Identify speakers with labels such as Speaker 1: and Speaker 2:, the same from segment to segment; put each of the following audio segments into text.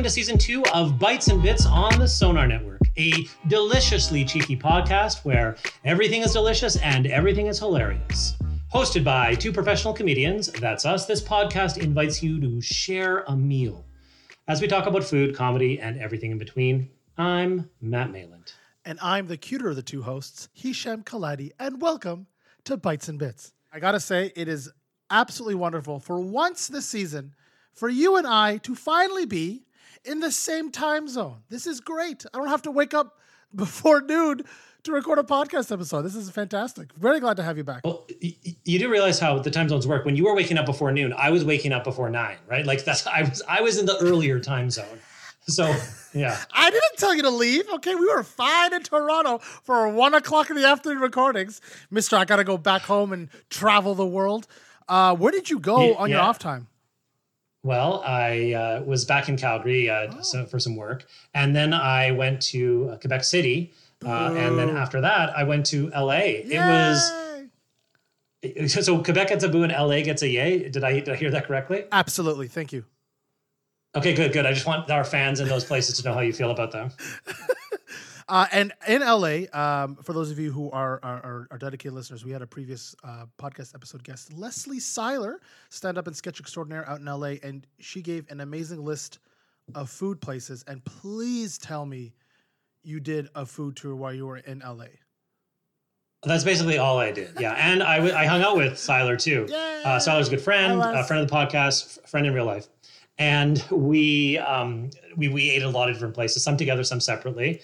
Speaker 1: Welcome to season two of Bites and Bits on the Sonar Network, a deliciously cheeky podcast where everything is delicious and everything is hilarious. Hosted by two professional comedians, that's us, this podcast invites you to share a meal. As we talk about food, comedy, and everything in between, I'm Matt Mayland.
Speaker 2: And I'm the cuter of the two hosts, Hisham Kelati, and welcome to Bites and Bits. I gotta say, it is absolutely wonderful for once this season for you and I to finally be in the same time zone. This is great. I don't have to wake up before noon to record a podcast episode. This is fantastic. Very glad to have you back.
Speaker 1: Well, you do realize how the time zones work. When you were waking up before noon, I was waking up before nine, right? Like that's I was I was in the earlier time zone. So yeah.
Speaker 2: I didn't tell you to leave. Okay, we were fine in Toronto for one o'clock in the afternoon recordings. Mister, I gotta go back home and travel the world. Uh, where did you go
Speaker 1: Yeah,
Speaker 2: on your off time?
Speaker 1: Well, I uh, was back in Calgary uh, so, for some work, and then I went to uh, Quebec City, uh, and then after that, I went to LA. It was
Speaker 2: Yay!
Speaker 1: so Quebec gets a boo and LA gets a yay. Did I, did I hear that correctly?
Speaker 2: absolutely. Thank you.
Speaker 1: Okay, good, good. I just want our fans in those places to know how you feel about them.
Speaker 2: Uh, and in LA, um, for those of you who are are, are, dedicated listeners, we had a previous uh, podcast episode guest, Leslie Seiler, stand up and sketch extraordinaire out in LA, and she gave an amazing list of food places. And please tell me you did a food tour while you were in LA.
Speaker 1: That's basically all I did. Yeah, and I, w- I hung out with Seiler too.
Speaker 2: Yay!
Speaker 1: Uh, Seiler's a good friend, a friend of the podcast, f- friend in real life, and we um, we we ate at a lot of different places, some together, some separately.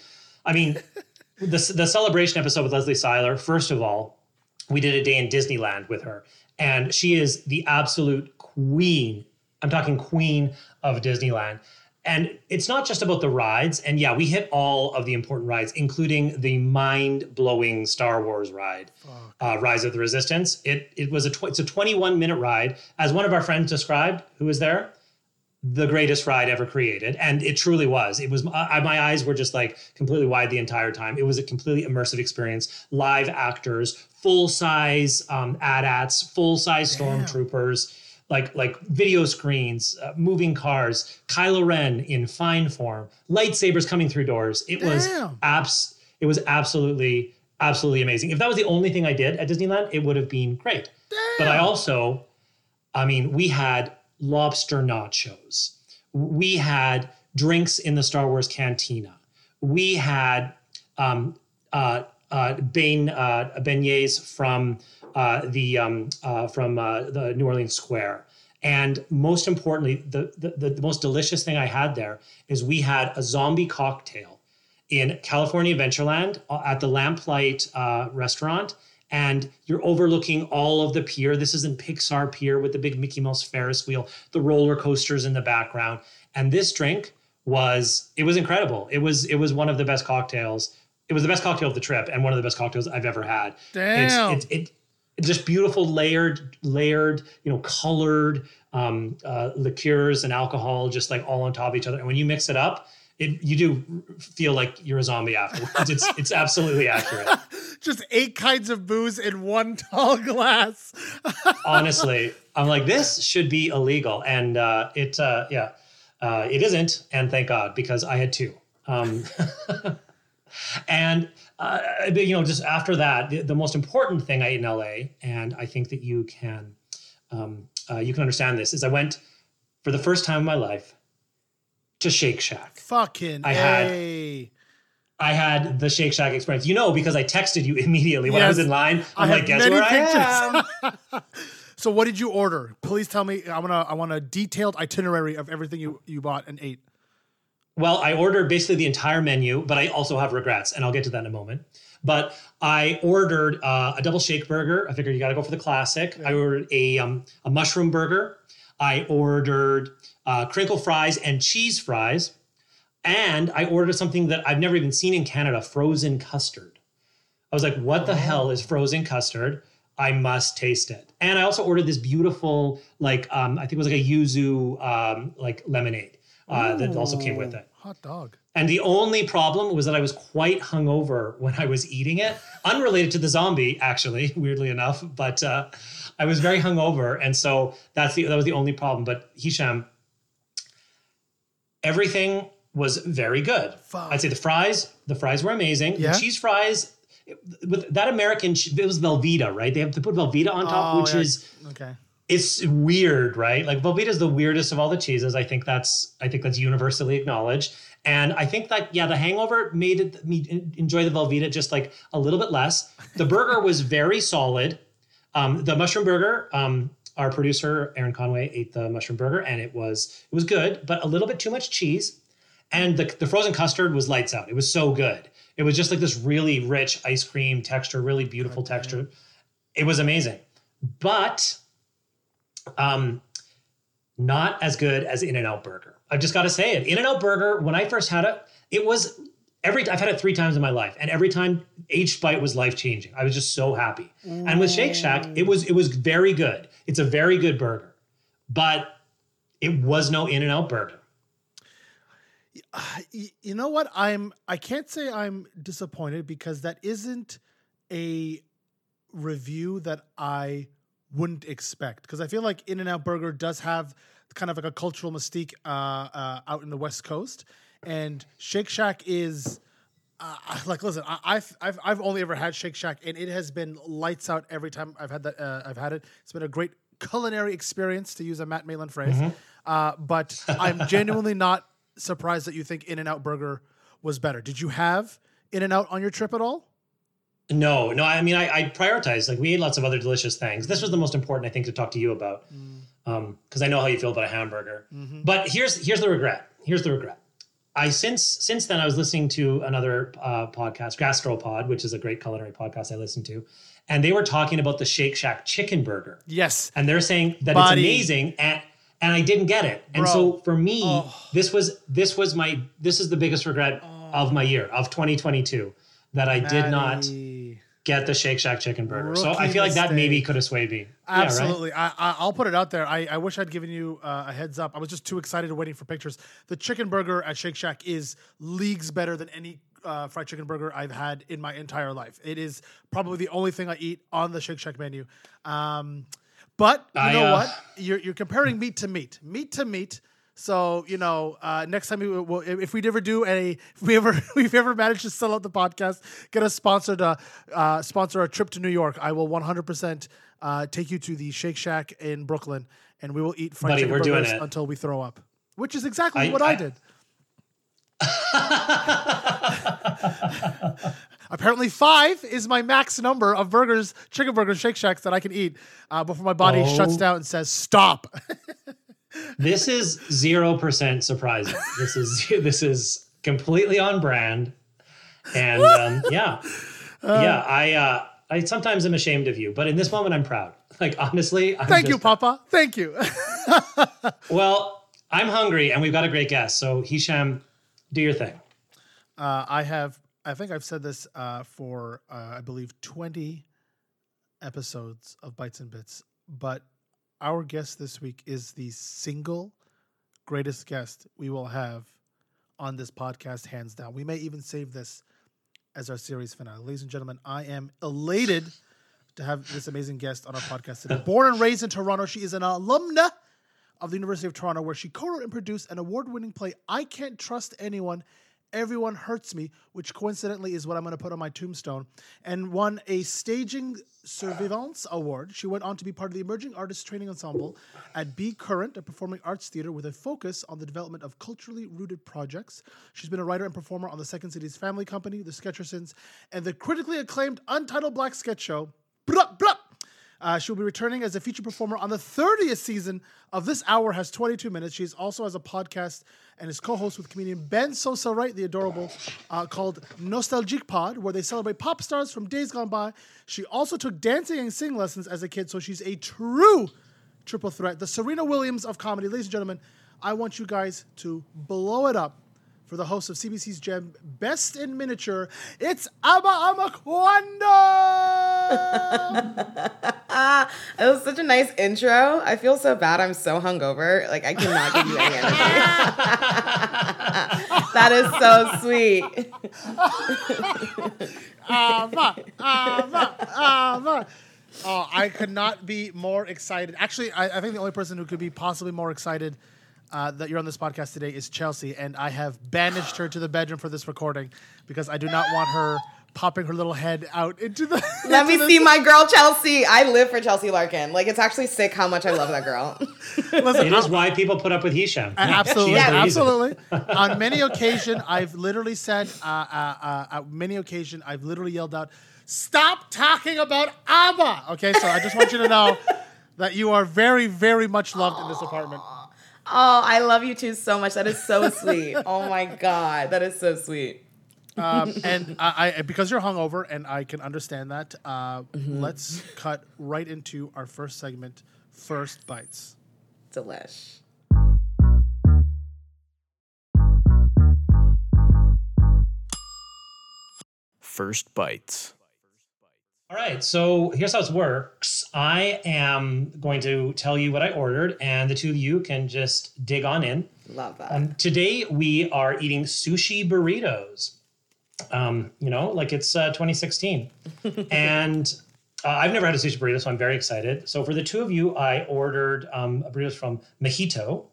Speaker 1: I mean, the the celebration episode with Leslie Seiler. First of all, we did a day in Disneyland with her, and she is the absolute queen. I'm talking queen of Disneyland. And it's not just about the rides. And yeah, we hit all of the important rides, including the mind-blowing Star Wars ride, uh, Rise of the Resistance. It it was a tw- it's a 21 minute ride, as one of our friends described, who was there, the greatest ride ever created, and it truly was. It was I, my eyes were just like completely wide the entire time. It was a completely immersive experience. Live actors, full size um, AT-ATs, full size stormtroopers like like video screens, uh, moving cars, Kylo Ren in fine form, lightsabers coming through doors. It was abs. It was absolutely absolutely amazing. If that was the only thing I did at Disneyland, it would have been great. But I also, I mean, we had lobster nachos. We had drinks in the Star Wars cantina. We had um, uh, uh, uh, beignets from uh, the um, uh, from uh, the New Orleans Square. And most importantly, the, the the most delicious thing I had there is we had a zombie cocktail in California Adventureland at the Lamplight restaurant. And you're overlooking all of the pier. This is in Pixar Pier with the big Mickey Mouse Ferris wheel, the roller coasters in the background. And this drink was it was incredible. It was it was one of the best cocktails. It was the best cocktail of the trip and one of the best cocktails I've ever had.
Speaker 2: Damn.
Speaker 1: It's, it, it's just beautiful layered layered you know colored um, uh, liqueurs and alcohol just like all on top of each other and when you mix it up it you do feel like you're a zombie afterwards. It's it's absolutely accurate.
Speaker 2: Just eight kinds of booze in one tall glass.
Speaker 1: honestly i'm like this should be illegal. And uh, it uh, yeah uh, it isn't. And thank god because i had two. Um, and uh, but, you know just after that the, the most important thing i ate in la and i think that you can um, uh, you can understand this is i went for the first time in my life to shake shack
Speaker 2: Fucking
Speaker 1: I had-. I had the Shake Shack experience. You know, because I texted you immediately when I was in line.
Speaker 2: I
Speaker 1: I'm
Speaker 2: have
Speaker 1: like, guess where I am?
Speaker 2: So what did you order? Please tell me. I want to. I want a detailed itinerary of everything you you bought and ate.
Speaker 1: Well, I ordered basically the entire menu, but I also have regrets, and I'll get to that in a moment. But I ordered uh, a double shake burger. I figured you got to go for the classic. I ordered a um, a mushroom burger. I ordered uh, crinkle fries and cheese fries, and I ordered something that I've never even seen in Canada: frozen custard. I was like, "What the hell is frozen custard?" I must taste it. And I also ordered this beautiful, like um, I think it was like a yuzu um, like lemonade uh, that also came with it.
Speaker 2: Hot dog.
Speaker 1: And the only problem was that I was quite hungover when I was eating it, unrelated to the zombie, actually, weirdly enough. But uh, I was very hungover, and so that's the that was the only problem. But Hisham, everything was very good.
Speaker 2: Fuck.
Speaker 1: I'd say the fries, the fries were amazing.
Speaker 2: Yeah?
Speaker 1: The cheese fries, with that American, it was Velveeta, right? They have to put Velveeta on top,
Speaker 2: Oh,
Speaker 1: which
Speaker 2: yeah.
Speaker 1: is
Speaker 2: Okay.
Speaker 1: it's weird, right? Like Velveeta is the weirdest of all the cheeses. I think that's I think that's universally acknowledged. And I think that yeah, the Hangover made it, me enjoy the Velveeta just like a little bit less. The burger was very solid. Um, the mushroom burger, um, our producer Aaron Conway ate the mushroom burger, and it was it was good, but a little bit too much cheese. And the the frozen custard was lights out. It was so good. It was just like this really rich ice cream texture, really beautiful texture. It was amazing, but um, not as good as In and Out Burger. I've just got to say it. In and Out Burger, when I first had it, it was every. I've had it three times in my life, and every time each bite was life changing. I was just so happy. And with Shake Shack, it was it was very good. It's a very good burger, but it was no In and Out Burger.
Speaker 2: You know what i'm i can't say i'm disappointed because that isn't a review that i wouldn't expect because i feel like in and out burger does have kind of like a cultural mystique uh, uh, out in the west coast and shake shack is uh, like listen I, I've, I've i've only ever had shake shack and it has been lights out every time i've had that uh, i've had it it's been a great culinary experience to use a matt Malin phrase uh, but i'm genuinely not surprised that you think in and out burger was better did you have in and out on your trip at all
Speaker 1: No, no. I mean, I, I prioritized. Like we ate lots of other delicious things. This was the most important, I think, to talk to you about, because I know how you feel about a hamburger. But here's here's the regret. Here's the regret. I since since then I was listening to another uh, podcast, Gastropod, which is a great culinary podcast I listen to, and they were talking about the Shake Shack chicken burger,
Speaker 2: yes
Speaker 1: and they're saying that
Speaker 2: Buddy.
Speaker 1: it's amazing, and and I didn't get it. And
Speaker 2: Bro.
Speaker 1: so for me,
Speaker 2: Oh.
Speaker 1: this was this was my this is the biggest regret of my year of 2022 that I did not
Speaker 2: Maddie.
Speaker 1: Get the Shake Shack chicken burger. so I feel like that maybe could have swayed me. Yeah, right?
Speaker 2: Absolutely. I, I, I'll put it out there. I, I wish I'd given you uh, a heads up. I was just too excited waiting for pictures. The chicken burger at Shake Shack is leagues better than any uh, fried chicken burger I've had in my entire life. It is probably the only thing I eat on the Shake Shack menu. Um, but you
Speaker 1: I,
Speaker 2: know
Speaker 1: uh,
Speaker 2: what? You're, you're comparing meat to meat, meat to meat. So you know, uh, next time we will, if we ever do a, if we ever, if we ever manage to sell out the podcast, get us sponsored, uh, uh, sponsor a trip to New York, I will 100 percent uh, take you to the Shake Shack in Brooklyn, and we will eat fried
Speaker 1: Buddy,
Speaker 2: chicken burgers until we throw up, which is exactly
Speaker 1: I-
Speaker 2: what I,
Speaker 1: I-
Speaker 2: did. Apparently, five is my max number of burgers, chicken burgers, Shake Shacks that I can eat uh, before my body
Speaker 1: Oh.
Speaker 2: shuts down and says stop.
Speaker 1: This is zero percent surprising. This is this is completely on brand, and um, yeah, yeah. I uh, I sometimes am ashamed of you, but in this moment, I'm proud. Like honestly, I'm
Speaker 2: Thank you,
Speaker 1: just-
Speaker 2: Papa. Thank you.
Speaker 1: Well, I'm hungry, and we've got a great guest. So Hisham, do your thing.
Speaker 2: Uh, I have, I think I've said this uh, for, uh, I believe, 20 episodes of Bites and Bits, but our guest this week is the single greatest guest we will have on this podcast, hands down. We may even save this as our series finale. Ladies and gentlemen, I am elated to have this amazing guest on our podcast today. Born and raised in Toronto, she is an alumna of the University of Toronto, where she co-wrote and produced an award-winning play, "I Can't Trust Anyone." Everyone Hurts Me, which coincidentally is what I'm going to put on my tombstone, and won a Staging Survivance Award. She went on to be part of the Emerging Artists Training Ensemble at b current, a performing arts theater with a focus on the development of culturally rooted projects. She's been a writer and performer on the Second City's Family Company, The Sketchersons, and the critically acclaimed Untitled Black Sketch Show. Blah, blah. Uh, she'll be returning as a feature performer on the 30th season of This Hour Has 22 Minutes. She's also has a podcast and is co-host with comedian Ben Sosa Wright, the adorable, uh, called Nostalgic Pod, where they celebrate pop stars from days gone by. She also took dancing and singing lessons as a kid, so she's a true triple threat. The Serena Williams of comedy. Ladies and gentlemen, I want you guys to blow it up for the host of CBC's Gem Best in Miniature. It's Aba Amuquandoh!
Speaker 3: It was such a nice intro. I feel so bad. I'm so hungover. Like I cannot give you any energy. that is so sweet.
Speaker 2: Ama, Ama, Ama. Oh, I could not be more excited. Actually, I, I think the only person who could be possibly more excited uh, that you're on this podcast today is Chelsea, and I have banished her to the bedroom for this recording because I do not want her popping her little head out into the.
Speaker 3: Let me
Speaker 2: into the-
Speaker 3: see my girl Chelsea. I live for Chelsea Larkin. Like it's actually sick how much I love that girl.
Speaker 2: Listen,
Speaker 1: It is why people put up with Hisham.
Speaker 2: Absolutely,
Speaker 1: She is the reason.
Speaker 2: absolutely. On many occasion, I've literally said, uh, uh, uh, on many occasion, I've literally yelled out, "Stop talking about Aba." Okay, so I just want you to know that you are very, very much loved in this apartment.
Speaker 3: Oh, I love you too so much. That is so sweet. Oh my god, that is so sweet.
Speaker 2: Um, and I, I, because you're hungover, and I can understand that. Uh,
Speaker 3: Mm-hmm.
Speaker 2: Let's cut right into our first segment, first bites.
Speaker 3: Delish.
Speaker 4: First Bites.
Speaker 1: All right, so here's how it works. I am going to tell you what I ordered, and the two of you can just dig on in.
Speaker 3: Love that.
Speaker 1: Um, today we are eating sushi burritos. Um, you know, like it's uh, 2016, and uh, I've never had a sushi burrito, so I'm very excited. So for the two of you, I ordered um, burritos from Mojito,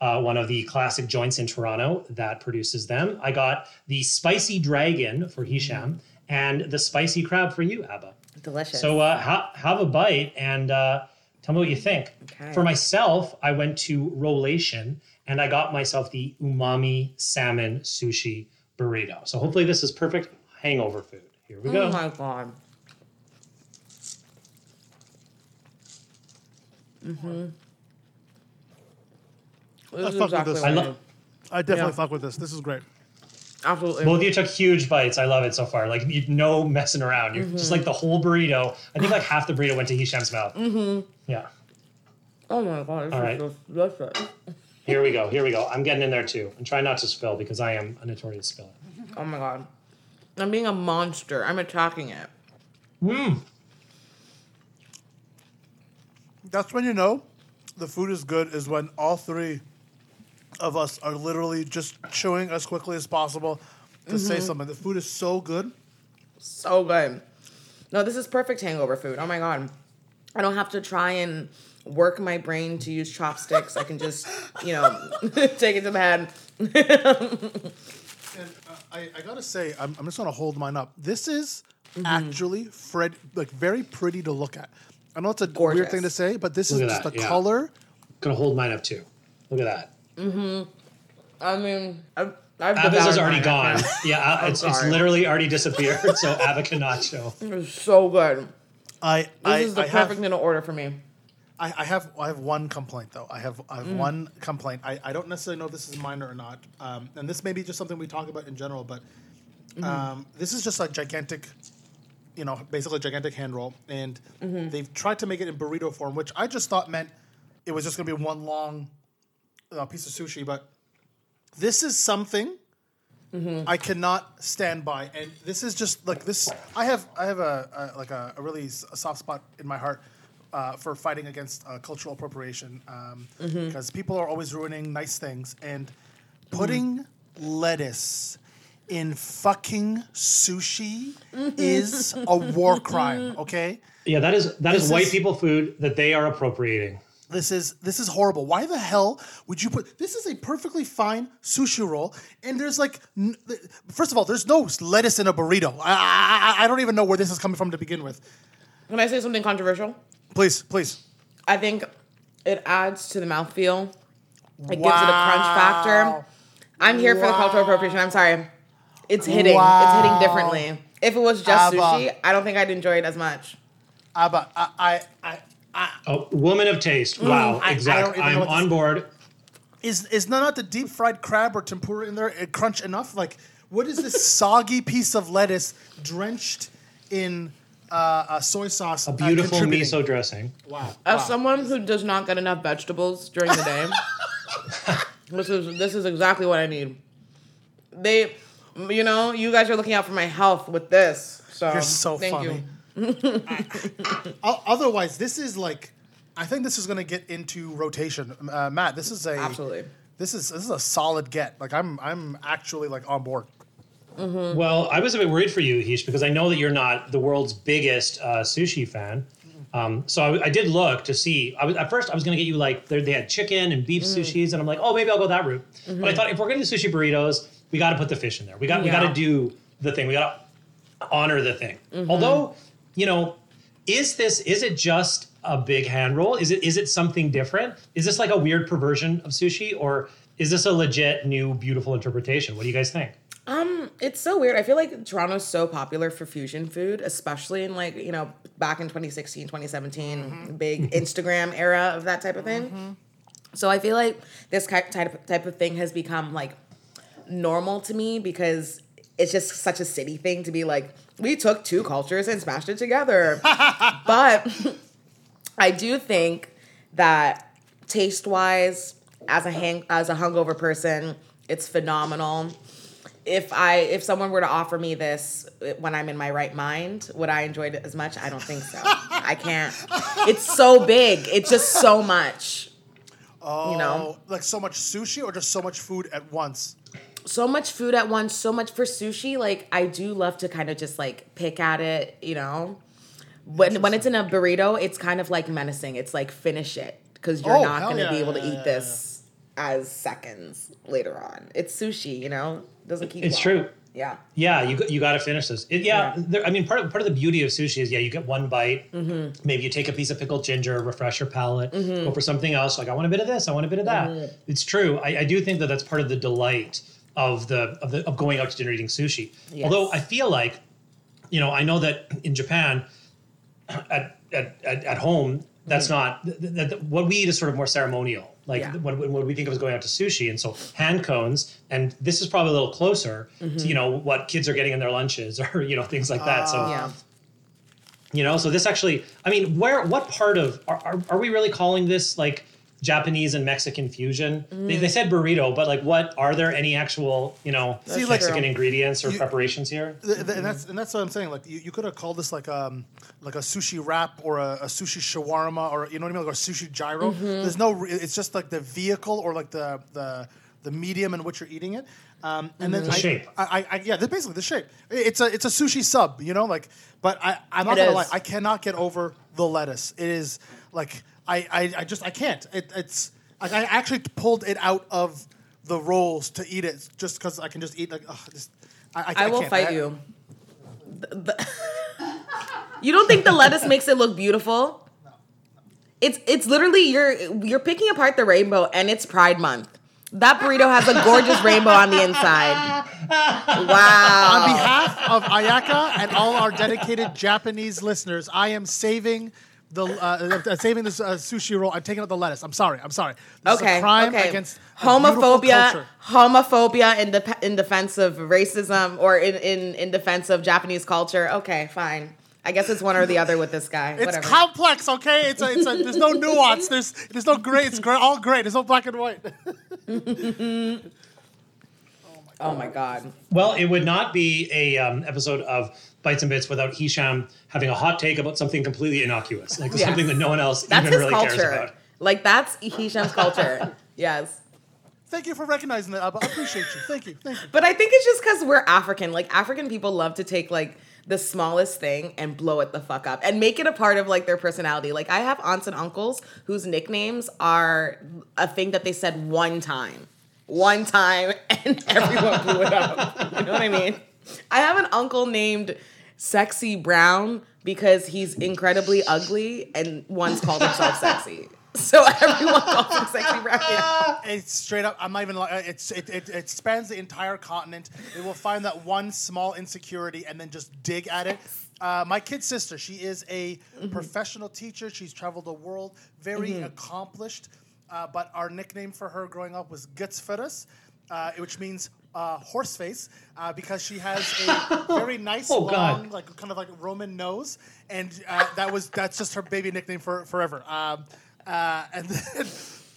Speaker 1: uh, one of the classic joints in Toronto that produces them. I got the spicy dragon for Hisham and the spicy crab for you, Aba.
Speaker 3: Delicious.
Speaker 1: So uh, ha- have a bite and uh, tell me what you think.
Speaker 3: Okay.
Speaker 1: For myself, I went to Rolltation and I got myself the umami salmon sushi burrito. So hopefully this is perfect hangover food. Here we go.
Speaker 3: oh my god. Mm-hmm. This is
Speaker 2: fuck with this.
Speaker 1: I
Speaker 3: I
Speaker 1: lo-
Speaker 2: I definitely
Speaker 3: Yeah.
Speaker 2: fuck with this. This is great.
Speaker 3: Absolutely.
Speaker 1: Both of you took huge bites. I love it so far. Like you no messing around. You're just like the whole burrito. I think like half the burrito went to Hisham's mouth. Mm-hmm. Yeah.
Speaker 3: oh my god. This
Speaker 1: All
Speaker 3: is
Speaker 1: right.
Speaker 3: so delicious.
Speaker 1: Here we go. Here we go. I'm getting in there too. And try not to spill because I am a notorious spiller.
Speaker 3: Oh my god. I'm being a monster. I'm attacking it. Hmm.
Speaker 2: That's when you know the food is good is when all three of us are literally just chewing as quickly as possible to say something. The food is so good.
Speaker 3: So good. No, this is perfect hangover food. Oh my god. I don't have to try and work my brain to use chopsticks. I can just, you know, take it to the head.
Speaker 2: And uh, I, I gotta say, I'm, I'm just gonna hold mine up. This is actually Fred, like very pretty to look at. I know it's a weird thing to say, but this
Speaker 1: Look
Speaker 2: is just
Speaker 1: that,
Speaker 2: the
Speaker 1: yeah.
Speaker 2: color.
Speaker 1: Gonna hold mine up too. Look at that.
Speaker 3: I mean, I've, I've Aba's
Speaker 1: is already gone. Yeah, it's, it's
Speaker 3: sorry.
Speaker 1: literally already disappeared. So Aba cannot show.
Speaker 3: It's so good.
Speaker 2: I
Speaker 3: This
Speaker 2: I,
Speaker 3: is the
Speaker 2: I
Speaker 3: perfect
Speaker 2: have,
Speaker 3: thing to order for me.
Speaker 2: I, I have I have one complaint though. I have I have one complaint. I, I don't necessarily know if this is minor or not. Um, and this may be just something we talk about in general, but um, this is just a gigantic, you know, basically a gigantic hand roll, and they've tried to make it in burrito form, which I just thought meant it was just going to be one long uh, piece of sushi. But this is something I cannot stand by, and this is just like this. I have I have a, a like a, a really s- a soft spot in my heart uh, for fighting against uh, cultural appropriation um, because people are always ruining nice things and putting lettuce in fucking sushi is a war crime. Okay.
Speaker 1: Yeah, that is that is
Speaker 2: This
Speaker 1: white people food that they are appropriating.
Speaker 2: This is this is horrible. Why the hell would you put this is a perfectly fine sushi roll and there's like n- first of all there's no lettuce in a burrito. I, I I don't even know where this is coming from to begin with.
Speaker 3: Can I say something controversial?
Speaker 2: Please, please.
Speaker 3: I think it adds to the mouthfeel. It gives it a crunch factor. I'm here for the cultural appropriation. I'm sorry. It's hitting. It's hitting differently. If it was just
Speaker 2: Aba.
Speaker 3: sushi, I don't think I'd enjoy it as much.
Speaker 2: Aba, I, I, I, I
Speaker 1: Oh, woman of taste. Wow,
Speaker 2: Mm, I- I
Speaker 1: exactly.
Speaker 2: even
Speaker 1: I'm on board.
Speaker 2: is is none of the deep fried crab or tempura in there uh, crunch enough? Like, what is this soggy piece of lettuce drenched in uh, uh, soy sauce?
Speaker 1: A beautiful
Speaker 2: contributing?
Speaker 1: miso dressing.
Speaker 2: Wow.
Speaker 3: As
Speaker 2: wow.
Speaker 3: someone who does not get enough vegetables during the day, this is this is exactly what I need. They, you know, you guys are looking out for my health with this. So
Speaker 2: You're so
Speaker 3: thank
Speaker 2: funny.
Speaker 3: you.
Speaker 2: O- Otherwise, this is like, I think this is going to get into rotation. Uh, Matt, this is a
Speaker 3: Absolutely.
Speaker 2: This is this is a solid get. Like I'm I'm actually like on board.
Speaker 1: Well, I was a bit worried for you, Heesh, because I know that you're not the world's biggest uh, sushi fan. Um, so I, I did look to see. I was, at first, I was going to get you like they they had chicken and beef sushis, and I'm like, oh, maybe I'll go that route. But I thought if we're going to do sushi burritos, we got to put the fish in there. We got we got to do the thing. We got to honor the thing. Although, you know, is this is it just a big hand roll? Is it is it something different? Is this like a weird perversion of sushi, or is this a legit new beautiful interpretation? What do you guys think?
Speaker 3: Um, it's so weird. I feel like Toronto's so popular for fusion food, especially in like, you know, back in 2016, 2017, mm-hmm. big mm-hmm. Instagram era of that type of thing. Mm-hmm. So I feel like this type type of thing has become like normal to me because it's just such a city thing to be like, we took two cultures and smashed it together. but I do think that taste wise, as a hang as a hungover person, it's phenomenal. If I if someone were to offer me this when I'm in my right mind, would I enjoy it as much? I don't think so. I can't. It's so big. It's just so much.
Speaker 2: Oh,
Speaker 3: You know?
Speaker 2: like so much sushi or just so much food at once.
Speaker 3: So much food at once, so much for sushi. Like I do love to kind of just like pick at it, you know. When when it's in a burrito, it's kind of like menacing. It's like finish it because you're
Speaker 2: Oh,
Speaker 3: not going to
Speaker 2: yeah,
Speaker 3: be able to
Speaker 2: yeah, yeah,
Speaker 3: eat this as seconds later on. It's sushi, you know. Doesn't keep.
Speaker 1: It's
Speaker 3: long.
Speaker 1: true.
Speaker 3: Yeah.
Speaker 1: Yeah, you got- you got to finish this. It, yeah,
Speaker 3: Yeah.
Speaker 1: there- I mean, part of part of the beauty of sushi is yeah, you get one bite.
Speaker 3: Mm-hmm.
Speaker 1: Maybe you take a piece of pickled ginger, refresh your palate, go for something else. Like I want a bit of this, I want a bit of that.
Speaker 3: Mm-hmm.
Speaker 1: It's true. I, I do think that that's part of the delight of the of the of going out to dinner eating sushi.
Speaker 3: Yes.
Speaker 1: Although I feel like, you know, I know that in Japan, at at, at, at home, that's not that, th- th- what we eat is sort of more ceremonial. Like
Speaker 3: Mm. Yeah.
Speaker 1: when, when we think of as going out to sushi, and so hand cones, and this is probably a little closer
Speaker 3: Mm-hmm.
Speaker 1: to you know what kids are getting in their lunches or you know things like that. so
Speaker 3: Yeah.
Speaker 1: you know, so this actually, I mean, where what part of are, are, are we really calling this like Japanese and Mexican fusion? They, they said burrito, but like, what are there any actual you know
Speaker 2: See, like-
Speaker 1: Mexican ingredients or
Speaker 2: You-
Speaker 1: preparations here?
Speaker 2: Th- th- and that's and that's what I'm saying. Like you, you could have called this like um like a sushi wrap or a, a sushi shawarma or you know what I mean, like a sushi gyro.
Speaker 3: Mm-hmm.
Speaker 2: There's no. re- It's just like the vehicle or like the the the medium in which you're eating it. Um, and then
Speaker 1: The
Speaker 2: I,
Speaker 1: shape.
Speaker 2: I, I, I yeah, basically the shape. It's a it's a sushi sub, you know, like. But I I'm not
Speaker 3: It
Speaker 2: gonna
Speaker 3: is.
Speaker 2: lie, I cannot get over the lettuce. It is like I I, I just I can't. It, it's like I actually pulled it out of the rolls to eat it just because I can just eat like ugh, just, I, I,
Speaker 3: I will
Speaker 2: can't.
Speaker 3: fight
Speaker 2: I-
Speaker 3: you. The- the- you don't think the lettuce makes it look beautiful? It's it's literally you're you're picking apart the rainbow and it's Pride Month. That burrito has a gorgeous rainbow on the inside. Wow.
Speaker 2: On behalf of Ayaka and all our dedicated Japanese listeners, I am saving the uh, uh, saving this uh, sushi roll. I'm taking out the lettuce. I'm sorry. I'm sorry. This is
Speaker 3: Okay.
Speaker 2: a crime
Speaker 3: okay.
Speaker 2: against
Speaker 3: homophobia. Homophobia in de- in defense of racism or in, in in defense of Japanese culture. Okay, fine. I guess it's one or the other with this guy.
Speaker 2: It's
Speaker 3: Whatever.
Speaker 2: complex, okay? It's a, it's a, there's no nuance. There's there's no gray. It's gray, all gray. There's no black and white.
Speaker 3: oh my god.
Speaker 1: Well, it would not be a um, episode of Bites and Bits without Hisham having a hot take about something completely innocuous, like
Speaker 3: Yes.
Speaker 1: something that no one else
Speaker 3: That's
Speaker 1: even really
Speaker 3: culture.
Speaker 1: cares about.
Speaker 3: Like that's Hisham's culture. yes.
Speaker 2: Thank you for recognizing that. Aba. I appreciate you. Thank you. Thank you.
Speaker 3: But I think it's just because we're African. Like African people love to take like the smallest thing and blow it the fuck up and make it a part of like their personality. Like I have aunts and uncles whose nicknames are a thing that they said one time. One time and everyone blew it up. You know what I mean? I have an uncle named Sexy Brown because he's incredibly ugly and once called himself sexy. So everyone calls him Sexy Brown.
Speaker 2: It's straight up. I'm not even. li- It's it, it it spans the entire continent. They will find that one small insecurity and then just dig at it. Uh, my kid sister, she is a professional teacher. She's traveled the world, very accomplished. Uh, but our nickname for her growing up was Gutsferus, uh, which means uh, horse face, uh, because she has a very nice,
Speaker 1: Oh, God.
Speaker 2: long, like kind of like Roman nose, and uh, that was that's just her baby nickname for forever. Um, uh, and then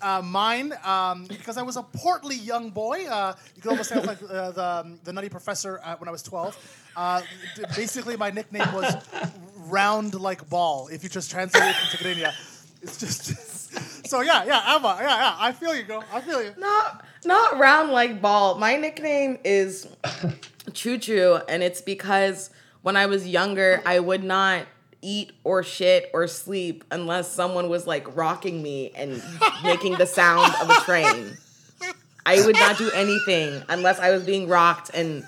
Speaker 2: uh, mine, um, because I was a portly young boy, uh, you could almost say I was like the um, the Nutty Professor uh, when I was twelve. Uh, basically, my nickname was round like ball. If you just translate it into Tigrinya, it's just. So yeah, yeah, Emma, yeah, yeah. I feel you, girl. I feel you.
Speaker 3: Not not round like ball. My nickname is Choo Choo, and it's because when I was younger, I would not eat or shit or sleep unless someone was like rocking me and making the sound of a train. I would not do anything unless I was being rocked and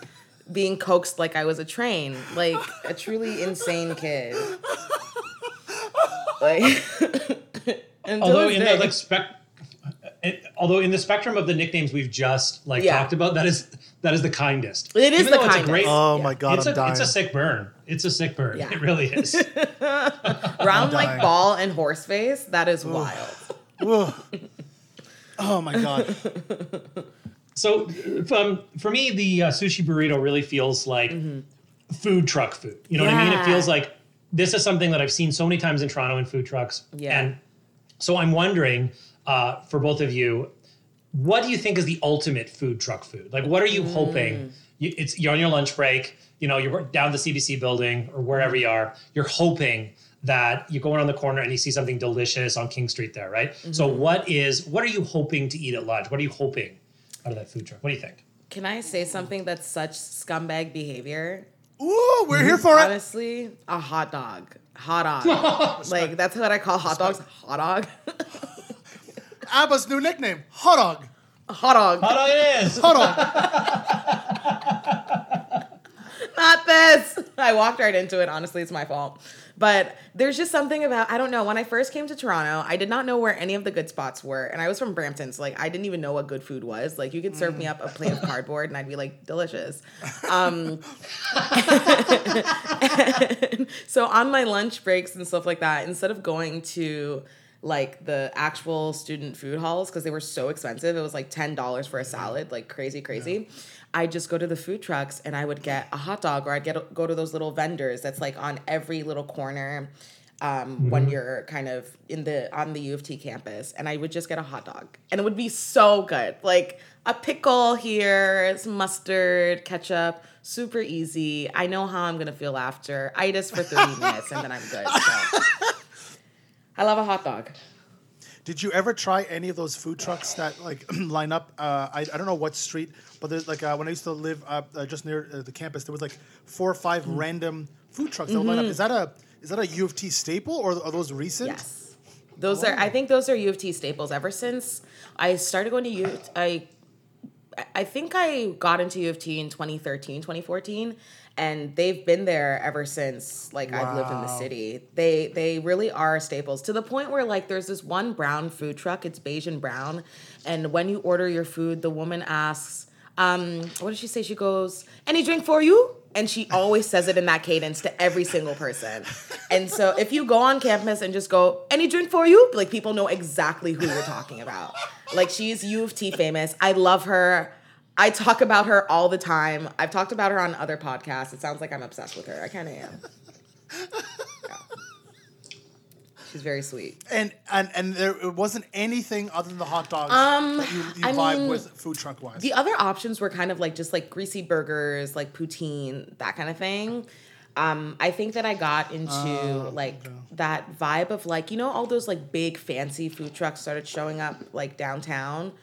Speaker 3: being coaxed like I was a train, like a truly insane kid. Like, until
Speaker 1: although in
Speaker 3: day.
Speaker 1: the like spec it, although in the spectrum of the nicknames we've just like
Speaker 3: Yeah.
Speaker 1: talked about that is that is the kindest
Speaker 3: It is
Speaker 1: Even
Speaker 3: the
Speaker 1: though it's a
Speaker 3: kindest.
Speaker 1: great
Speaker 2: Oh
Speaker 3: Yeah.
Speaker 2: my god,
Speaker 1: it's
Speaker 2: I'm
Speaker 1: a
Speaker 2: dying.
Speaker 1: it's a sick burn it's a sick burn
Speaker 3: Yeah.
Speaker 1: it really is
Speaker 3: round like
Speaker 2: dying.
Speaker 3: ball and horse face, that is wild.
Speaker 2: Ugh. oh my god.
Speaker 1: so um, for me the uh, sushi burrito really feels like food truck food you know what i mean it feels like this is something that i've seen so many times in toronto in food trucks
Speaker 3: Yeah.
Speaker 1: and so i'm wondering uh, for both of you what do you think is the ultimate food truck food? Like, what are you hoping? You, it's you're on your lunch break. You know, you're down the CBC building or wherever you are. You're hoping that you go around the corner and you see something delicious on King Street there, right? So, what is what are you hoping to eat at lunch? What are you hoping out of that food truck? What do you think?
Speaker 3: Can I say something that's such scumbag behavior?
Speaker 2: Ooh, we're here for it.
Speaker 3: Honestly, a hot dog. Hot dog. like that's what I call hot dogs. Hot dog.
Speaker 2: Aba's new nickname, hot dog.
Speaker 3: hot dog.
Speaker 1: Hot dog it is.
Speaker 2: Hot dog.
Speaker 3: Not this. I walked right into it. Honestly, it's my fault. But there's just something about I don't know. When I first came to Toronto, I did not know where any of the good spots were, and I was from Brampton, so like I didn't even know what good food was. Like you could serve me up a plate of cardboard, and I'd be like delicious. Um, so on my lunch breaks and stuff like that, instead of going to like the actual student food halls because they were so expensive, it was like ten dollars for a salad, like crazy, crazy. I just go to the food trucks and I would get a hot dog, or I'd get go to those little vendors that's like on every little corner. Um, when you're kind of in the on the U of T campus, and I would just get a hot dog, and it would be so good, like a pickle here, some mustard, ketchup, super easy. I know how I'm gonna feel after. Itis for 30 minutes, and then I'm good. So. I love a hot dog.
Speaker 2: Did you ever try any of those food trucks that like line up? Uh, I, I don't know what street, but there's like uh, when I used to live uh, uh, just near uh, the campus, there was like four or five
Speaker 3: Mm.
Speaker 2: random food trucks that would line up. Is that a is that a U of T staple or are those recent?
Speaker 3: Yes. Those are I think those are U of T staples ever since I started going to U I I think I got into U of T in 2013, 2014 and they've been there ever since like I've lived in the city. They they really are staples to the point where like there's this one brown food truck, it's beige and brown, and when you order your food, the woman asks, um, what does she say? She goes, "Any drink for you?" And she always says it in that cadence to every single person. And so if you go on campus and just go, "Any drink for you?" like people know exactly who you're talking about. Like she's U of T famous. I love her. I talk about her all the time. I've talked about her on other podcasts. It sounds like I'm obsessed with her. I kind of am. Yeah. She's very sweet.
Speaker 2: And and and there it wasn't anything other than the hot dogs
Speaker 3: Um,
Speaker 2: that you, you
Speaker 3: I
Speaker 2: vibe
Speaker 3: mean,
Speaker 2: with food truck wise.
Speaker 3: The other options were kind of like just like greasy burgers, like poutine, that kind of thing. Um, I think that I got into
Speaker 2: Oh,
Speaker 3: like that vibe of like you know all those like big fancy food trucks started showing up like downtown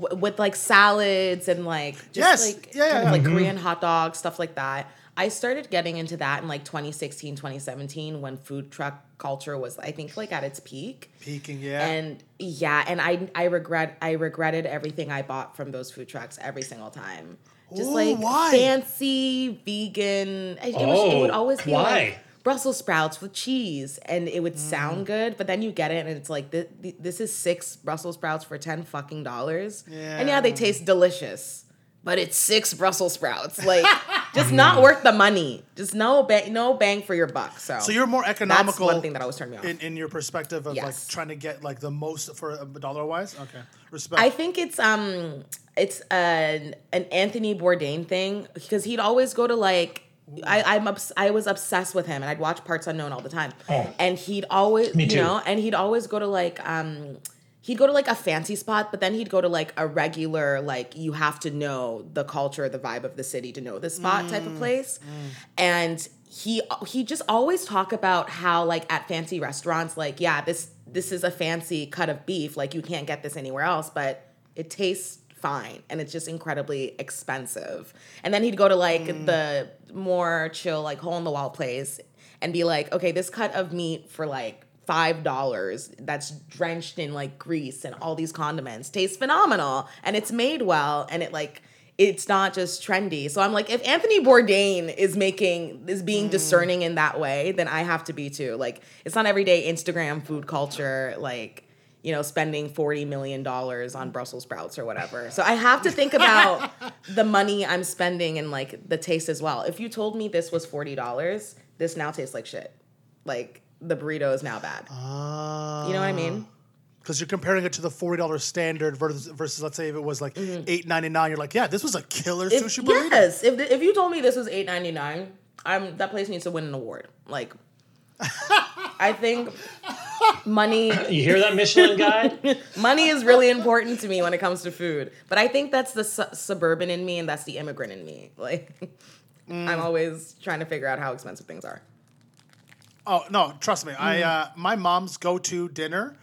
Speaker 3: w- with like salads and like just
Speaker 2: Yes.
Speaker 3: like
Speaker 2: Yeah, yeah,
Speaker 3: kind of
Speaker 2: yeah.
Speaker 3: like Korean hot dogs stuff like that. I started getting into that in like 2016, 2017 when food truck culture was I think like at its peak.
Speaker 2: Peaking, yeah.
Speaker 3: And yeah, and I I regret I regretted everything I bought from those food trucks every single time. Just
Speaker 2: Ooh,
Speaker 3: like
Speaker 2: why?
Speaker 3: fancy vegan. It, it was, it would
Speaker 1: Oh,
Speaker 3: always be
Speaker 1: why?
Speaker 3: like Brussels sprouts with cheese, and it would
Speaker 2: Mm.
Speaker 3: sound good, but then you get it, and it's like th- th- this is six Brussels sprouts for ten fucking dollars, Yeah. and yeah, they taste delicious, but it's six Brussels sprouts, like just not worth the money, just no bang, no bang for your buck. So,
Speaker 2: So you're more economical.
Speaker 3: that's one thing that always turned me off.
Speaker 2: in, in your perspective of
Speaker 3: Yes.
Speaker 2: like trying to get like the most for a dollar wise. Okay, respect.
Speaker 3: I think it's um it's an an Anthony Bourdain thing because he'd always go to like I I'm obs- I was obsessed with him and I'd watch Parts Unknown all the time.
Speaker 1: Oh.
Speaker 3: And he'd always
Speaker 1: Me
Speaker 3: you
Speaker 1: too.
Speaker 3: know and he'd always go to like um he'd go to like a fancy spot but then he'd go to like a regular like you have to know the culture the vibe of the city to know the spot type of mm, place. Mm. And he he just always talk about how like at fancy restaurants like yeah this this is a fancy cut of beef like you can't get this anywhere else but it tastes fine and it's just incredibly expensive. And then he'd go to like mm. the more chill like hole in the wall place and be like okay this cut of meat for like five dollars that's drenched in like grease and all these condiments tastes phenomenal and it's made well and it like it's not just trendy. So I'm like, if Anthony Bourdain is making is being mm. discerning in that way, then I have to be too. Like, it's not everyday Instagram food culture, like, you know, spending $40 million on Brussels sprouts or whatever. So I have to think about the money I'm spending and like the taste as well. If you told me this was $40, this now tastes like shit. Like the burrito is now bad. Ah. you know what I mean?
Speaker 2: because you're comparing it to the forty dollars standard versus versus let's say if it was like mm-hmm. eight ninety nine, you're like, yeah, this was a killer
Speaker 3: If-
Speaker 2: sushi burrito.
Speaker 3: yes, if if you told me this was eight ninety nine, I'm that place needs to win an award. Like, I think money
Speaker 1: You hear that, Michelin guy?
Speaker 3: money is really important to me when it comes to food. But I think that's the su- suburban in me and that's the immigrant in me. Like, mm. I'm always trying to figure out how expensive things are.
Speaker 2: Oh no, trust me.
Speaker 3: Mm.
Speaker 2: I uh, my mom's go to dinner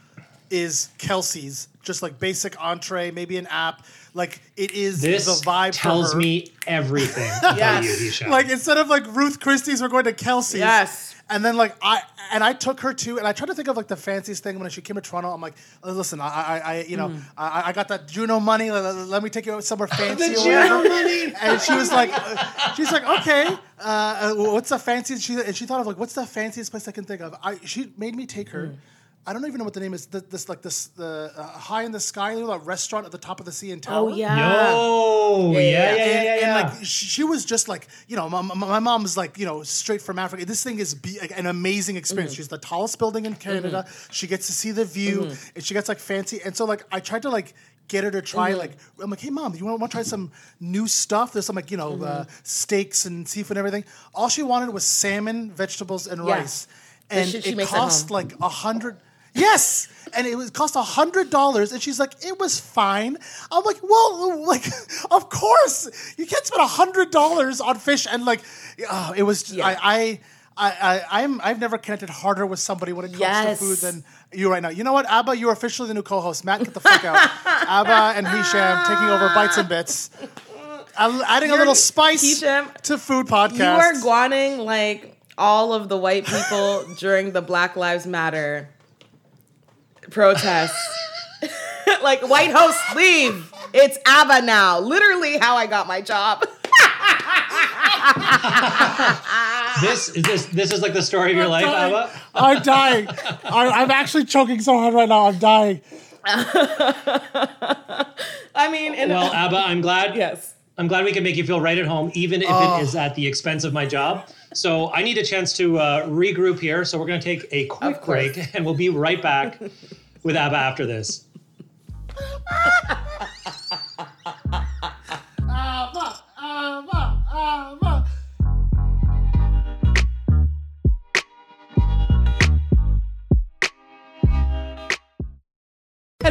Speaker 2: is Kelsey's, just like basic entree, maybe an app. Like it is
Speaker 1: This
Speaker 2: the vibe. for
Speaker 1: tells
Speaker 2: her.
Speaker 1: me everything about
Speaker 3: Yes.
Speaker 1: you,
Speaker 2: like instead of like Ruth Christie's, we're going to Kelsey's.
Speaker 3: Yes.
Speaker 2: And then like I and I took her to and I tried to think of like the fanciest thing when she came to Toronto. I'm like, "Uh, listen, I I, I you
Speaker 3: Mm.
Speaker 2: know I, I got that Juno money. Let, let- let me take you somewhere fancy.
Speaker 1: The. Juno money.
Speaker 2: And she was like, uh, she's like, okay, uh, uh, what's the fanciest? She and she thought of like, what's the fanciest place I can think of? I she made me take her.
Speaker 3: Mm.
Speaker 2: I don't even know what the name is. Th- This like this the uh, high in the sky, you know, that restaurant at the top of the CN Tower.
Speaker 3: Oh yeah.
Speaker 1: Yo, yeah, yeah, yeah, yeah,
Speaker 2: And,
Speaker 1: yeah.
Speaker 2: and, like she, she was just like you know my, my, my mom's like you know straight from Africa. This thing is be, like, an amazing experience.
Speaker 3: Mm-hmm.
Speaker 2: She's the tallest building in Canada. She gets to see the view,
Speaker 3: Mm-hmm.
Speaker 2: and she gets like fancy. And so like I tried to like get her to try
Speaker 3: Mm-hmm.
Speaker 2: like I'm like hey mom, you want to try some new stuff? There's some like you know uh,
Speaker 3: Mm-hmm.
Speaker 2: steaks and seafood and everything. All she wanted was salmon, vegetables, and
Speaker 3: Yeah.
Speaker 2: rice, and
Speaker 3: shit she
Speaker 2: it cost like a hundred. Yes, and it was cost a hundred dollars, and she's like, "It was fine." I'm like, "Well, like, of course, you can't spend a hundred dollars on fish." And like, uh, it was.
Speaker 3: Yeah.
Speaker 2: I, I, I, I, I'm. I've never connected harder with somebody when it comes
Speaker 3: Yes.
Speaker 2: to food than you right now. You know what, Aba? You're officially the new co-host. Matt, get the fuck out. Aba and Hisham taking over bites and bits, Add- adding a
Speaker 3: You're-
Speaker 2: little spice
Speaker 3: Hisham,
Speaker 2: to food podcast.
Speaker 3: You are guaning like all of the white people during the Black Lives Matter protests. like white hosts leave. It's Aba now. Literally how I got my job.
Speaker 1: this is this this is like the story of your life,
Speaker 2: dying.
Speaker 1: Aba.
Speaker 2: I'm dying. I, I'm actually choking so hard right now. I'm dying.
Speaker 3: I mean, in
Speaker 1: Well, Aba, I'm glad.
Speaker 3: yes.
Speaker 1: I'm glad we can make you feel right at home, even if
Speaker 2: Oh.
Speaker 1: it is at the expense of my job. So I need a chance to uh, regroup here. So we're going to take a quick break, and we'll be right back with Aba after this.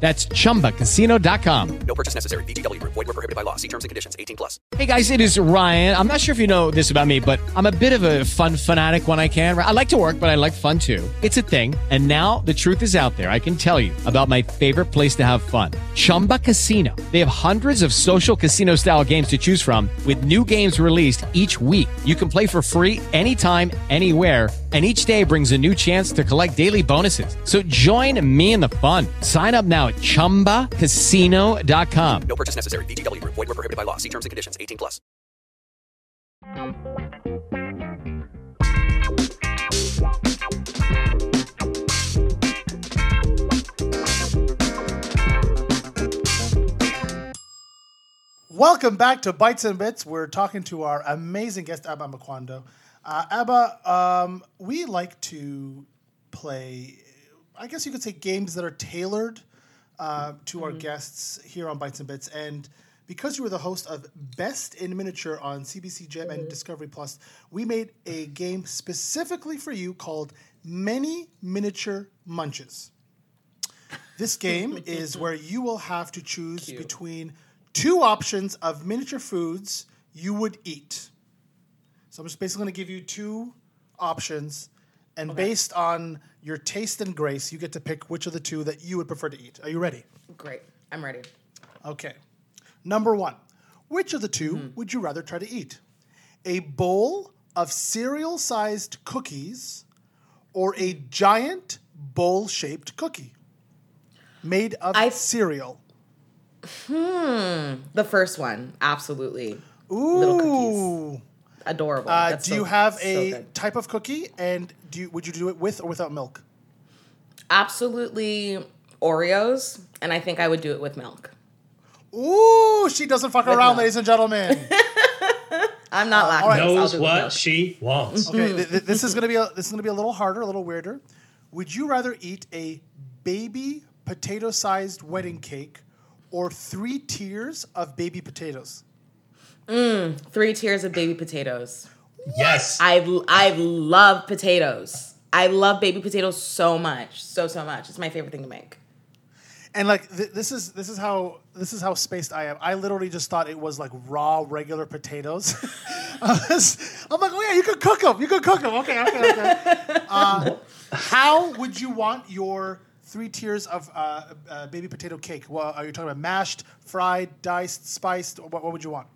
Speaker 5: That's chumbacasino.com.
Speaker 6: No purchase necessary. Group. Void were prohibited by law. See terms and conditions. 18 plus.
Speaker 5: Hey guys, it is Ryan. I'm not sure if you know this about me, but I'm a bit of a fun fanatic when I can. I like to work, but I like fun too. It's a thing. And now the truth is out there. I can tell you about my favorite place to have fun. Chumba Casino. They have hundreds of social casino style games to choose from with new games released each week. You can play for free anytime, anywhere and each day brings a new chance to collect daily bonuses. So join me in the fun. Sign up now at ChumbaCasino.com.
Speaker 6: No purchase necessary. VGW Group. Void were prohibited by law. See terms and conditions. 18 plus.
Speaker 2: Welcome back to Bites and Bits. We're talking to our amazing guest, Aba Amuquandoh. Uh, Aba, um, we like to play, I guess you could say, games that are tailored uh, to our guests here on Bites and Bits. And because you were the host of Best in Miniature on CBC Gem and Discovery Plus, we made a game specifically for you called Many Miniature Munches. This game is where you will have to choose between two options of miniature foods you would eat. So I'm just basically going to give you two options, and based on your taste and grace, you get to pick which of the two that you would prefer to eat. Are you ready?
Speaker 3: Great. I'm ready.
Speaker 2: Okay. Number one, which of the 2 mm-hmm. would you rather try to eat? A bowl of cereal sized cookies or a giant bowl shaped cookie made of
Speaker 3: I-
Speaker 2: cereal? Hmm.
Speaker 3: The first one, absolutely.
Speaker 2: Ooh.
Speaker 3: Little cookies. Adorable.
Speaker 2: Uh,
Speaker 3: That's
Speaker 2: do you have a
Speaker 3: good.
Speaker 2: type of cookie, and do you, would you do it with or without milk?
Speaker 3: Absolutely Oreos, and I think I would do it with milk.
Speaker 2: Ooh, she doesn't fuck around,
Speaker 3: milk.
Speaker 2: ladies and gentlemen.
Speaker 3: I'm not lactose.
Speaker 2: right.
Speaker 1: Knows
Speaker 3: do
Speaker 1: what
Speaker 3: milk.
Speaker 1: she wants.
Speaker 2: Okay, th- th- this is gonna be a this is gonna be a little harder, a little weirder. Would you rather eat a baby potato-sized wedding cake or three tiers of baby potatoes?
Speaker 3: Three tiers of baby potatoes.
Speaker 1: Yes.
Speaker 3: I I love potatoes. I love baby potatoes so much, so so much. It's my favorite thing to make.
Speaker 2: And like th- this is this is how this is how spaced I am. I literally just thought it was like raw regular potatoes. I was- I'm like, oh yeah, you could cook them. You could cook them. Okay, okay, okay. Uh, how would you want your three tiers of uh, uh, baby potato cake? Well, are you talking about mashed, fried, diced, spiced? What, what would you want?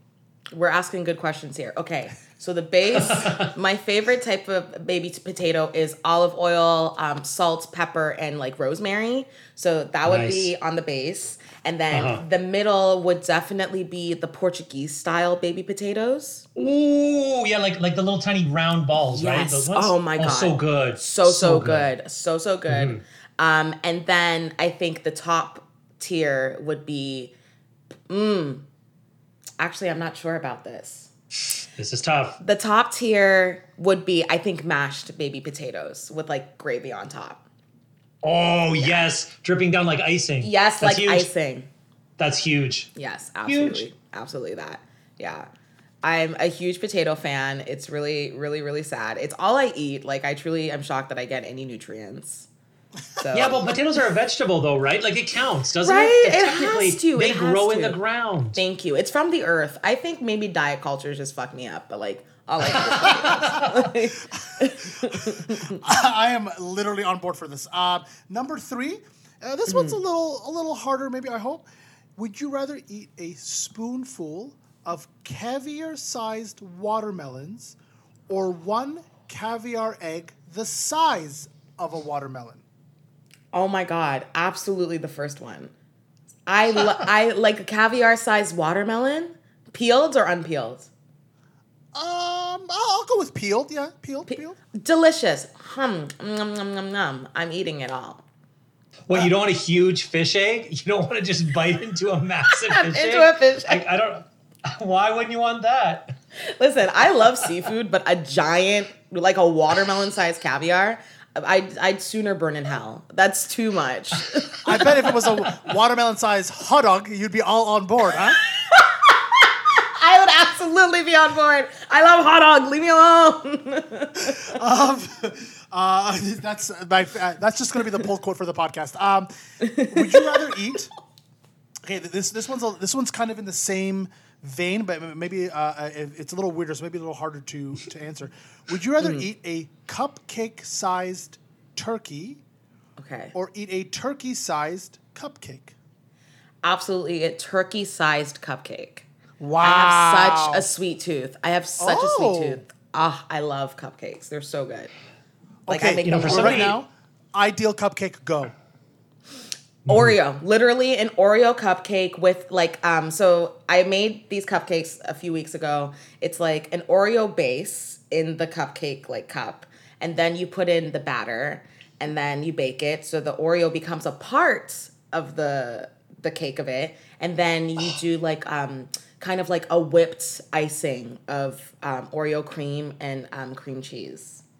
Speaker 3: We're asking good questions here. Okay, so the base, my favorite type of baby potato is olive oil, um, salt, pepper, and like rosemary. So that would be on the base. And then
Speaker 1: Uh-huh.
Speaker 3: the middle would definitely be the Portuguese style baby potatoes.
Speaker 1: Ooh, yeah, like like the little tiny round balls, right?
Speaker 3: Yes.
Speaker 1: Ones?
Speaker 3: Oh my God.
Speaker 1: so good.
Speaker 3: So, so, good. So, so good.
Speaker 1: Mm-hmm.
Speaker 3: Um, and then I think the top tier would be, mm, actually, I'm not sure about this.
Speaker 1: This is tough.
Speaker 3: The top tier would be, I think, mashed baby potatoes with like gravy on top.
Speaker 1: Oh yes, dripping down like icing.
Speaker 3: Yes,
Speaker 1: That's
Speaker 3: like
Speaker 1: huge.
Speaker 3: icing.
Speaker 1: That's huge.
Speaker 3: Yes, absolutely.
Speaker 1: Huge.
Speaker 3: Absolutely that. Yeah. I'm a huge potato fan. It's really, really, really sad. It's all I eat. Like I truly am shocked that I get any nutrients. So
Speaker 1: Yeah, but potatoes are a vegetable though, right? Like it counts, doesn't
Speaker 3: Right,
Speaker 1: it?
Speaker 3: it
Speaker 1: Technically,
Speaker 3: has to,
Speaker 1: They
Speaker 3: it
Speaker 1: grow in
Speaker 3: to.
Speaker 1: the ground.
Speaker 3: Thank you. It's from the earth. I think maybe diet culture just fucked me up, but like all I eat is potatoes.
Speaker 2: I am literally on board for this. Uh, number three, uh, this one's a
Speaker 3: Mm-hmm.
Speaker 2: little a little harder. Maybe I hope. Would you rather eat a spoonful of caviar-sized watermelons, or one caviar egg the size of a watermelon?
Speaker 3: Oh my god, absolutely the first one. I lo- I like a caviar sized watermelon, peeled or unpeeled.
Speaker 2: Um, I'll, I'll go with peeled. Yeah, peeled, peeled.
Speaker 3: Delicious. Hum, nom, nom, nom, nom. I'm eating it all.
Speaker 1: What you don't want a huge fish egg? You don't want to just bite into a massive fish egg?
Speaker 3: Into a fish egg.
Speaker 1: I, I don't. Why wouldn't you want that?
Speaker 3: Listen, I love seafood, but a giant, like a watermelon sized caviar, I'd, I'd sooner burn in hell. That's too much.
Speaker 2: I bet if it was a watermelon-sized hot dog, you'd be all on board, huh?
Speaker 3: I would absolutely be on board. I love hot dog. Leave me alone.
Speaker 2: Um, Uh, that's my. Uh, that's just going to be the pull quote for the podcast. Um, would you rather eat? Okay, this this one's this one's kind of in the same vein, but maybe uh, it's a little weirder, so maybe a little harder to to answer. Would you rather eat a cupcake sized turkey
Speaker 3: Okay.
Speaker 2: or eat a turkey sized cupcake?
Speaker 3: Absolutely a turkey sized cupcake.
Speaker 2: Wow,
Speaker 3: I have such a sweet tooth. I have such a
Speaker 2: Oh.
Speaker 3: sweet tooth. Ah, I love cupcakes. They're so good. Like I
Speaker 2: okay.
Speaker 3: make
Speaker 1: you know,
Speaker 3: them
Speaker 1: for
Speaker 2: for
Speaker 3: all-
Speaker 2: right
Speaker 1: somebody-
Speaker 2: now, ideal cupcake go.
Speaker 3: Oreo, literally an Oreo cupcake with like um so I made these cupcakes a few weeks ago. It's like an Oreo base in the cupcake like cup and then you put in the batter and then you bake it so the Oreo becomes a part of the the cake of it and then you do like um kind of like a whipped icing of um, Oreo cream and um, cream cheese.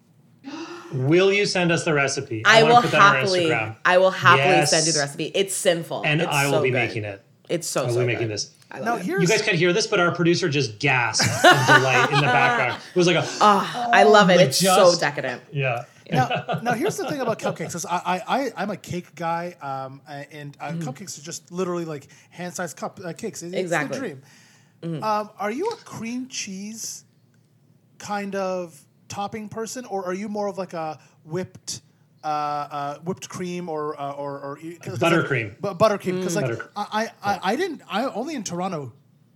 Speaker 1: Will you send us the recipe?
Speaker 3: I,
Speaker 1: wanna
Speaker 3: will
Speaker 1: put that on
Speaker 3: happily
Speaker 1: Instagram.
Speaker 3: I will happily
Speaker 1: Yes.
Speaker 3: send you the recipe. It's sinful.
Speaker 1: and
Speaker 3: It's
Speaker 1: I will
Speaker 3: so
Speaker 1: be
Speaker 3: good.
Speaker 1: making it.
Speaker 3: It's so
Speaker 1: I will
Speaker 3: so
Speaker 1: be making
Speaker 3: good.
Speaker 1: this.
Speaker 3: I love
Speaker 2: Now
Speaker 3: it.
Speaker 1: You guys can't hear this, but our producer just gasped of delight in the background. It was like oh
Speaker 3: i love it.
Speaker 1: But
Speaker 3: It's so decadent.
Speaker 1: yeah.
Speaker 2: now, now here's the thing about cupcakes is I, I, I I'm a cake guy, um, and uh, cupcakes are just literally like hand-sized cup uh, cakes. It- It's
Speaker 3: Exactly.
Speaker 2: the dream. Um, are you a cream cheese kind of topping person, or are you more of like a whipped? Uh, uh, whipped cream or uh, or, or 'cause like-
Speaker 1: Buttercream.
Speaker 2: but buttercream because like
Speaker 1: Butter-
Speaker 2: I, I, I I didn't I only in Toronto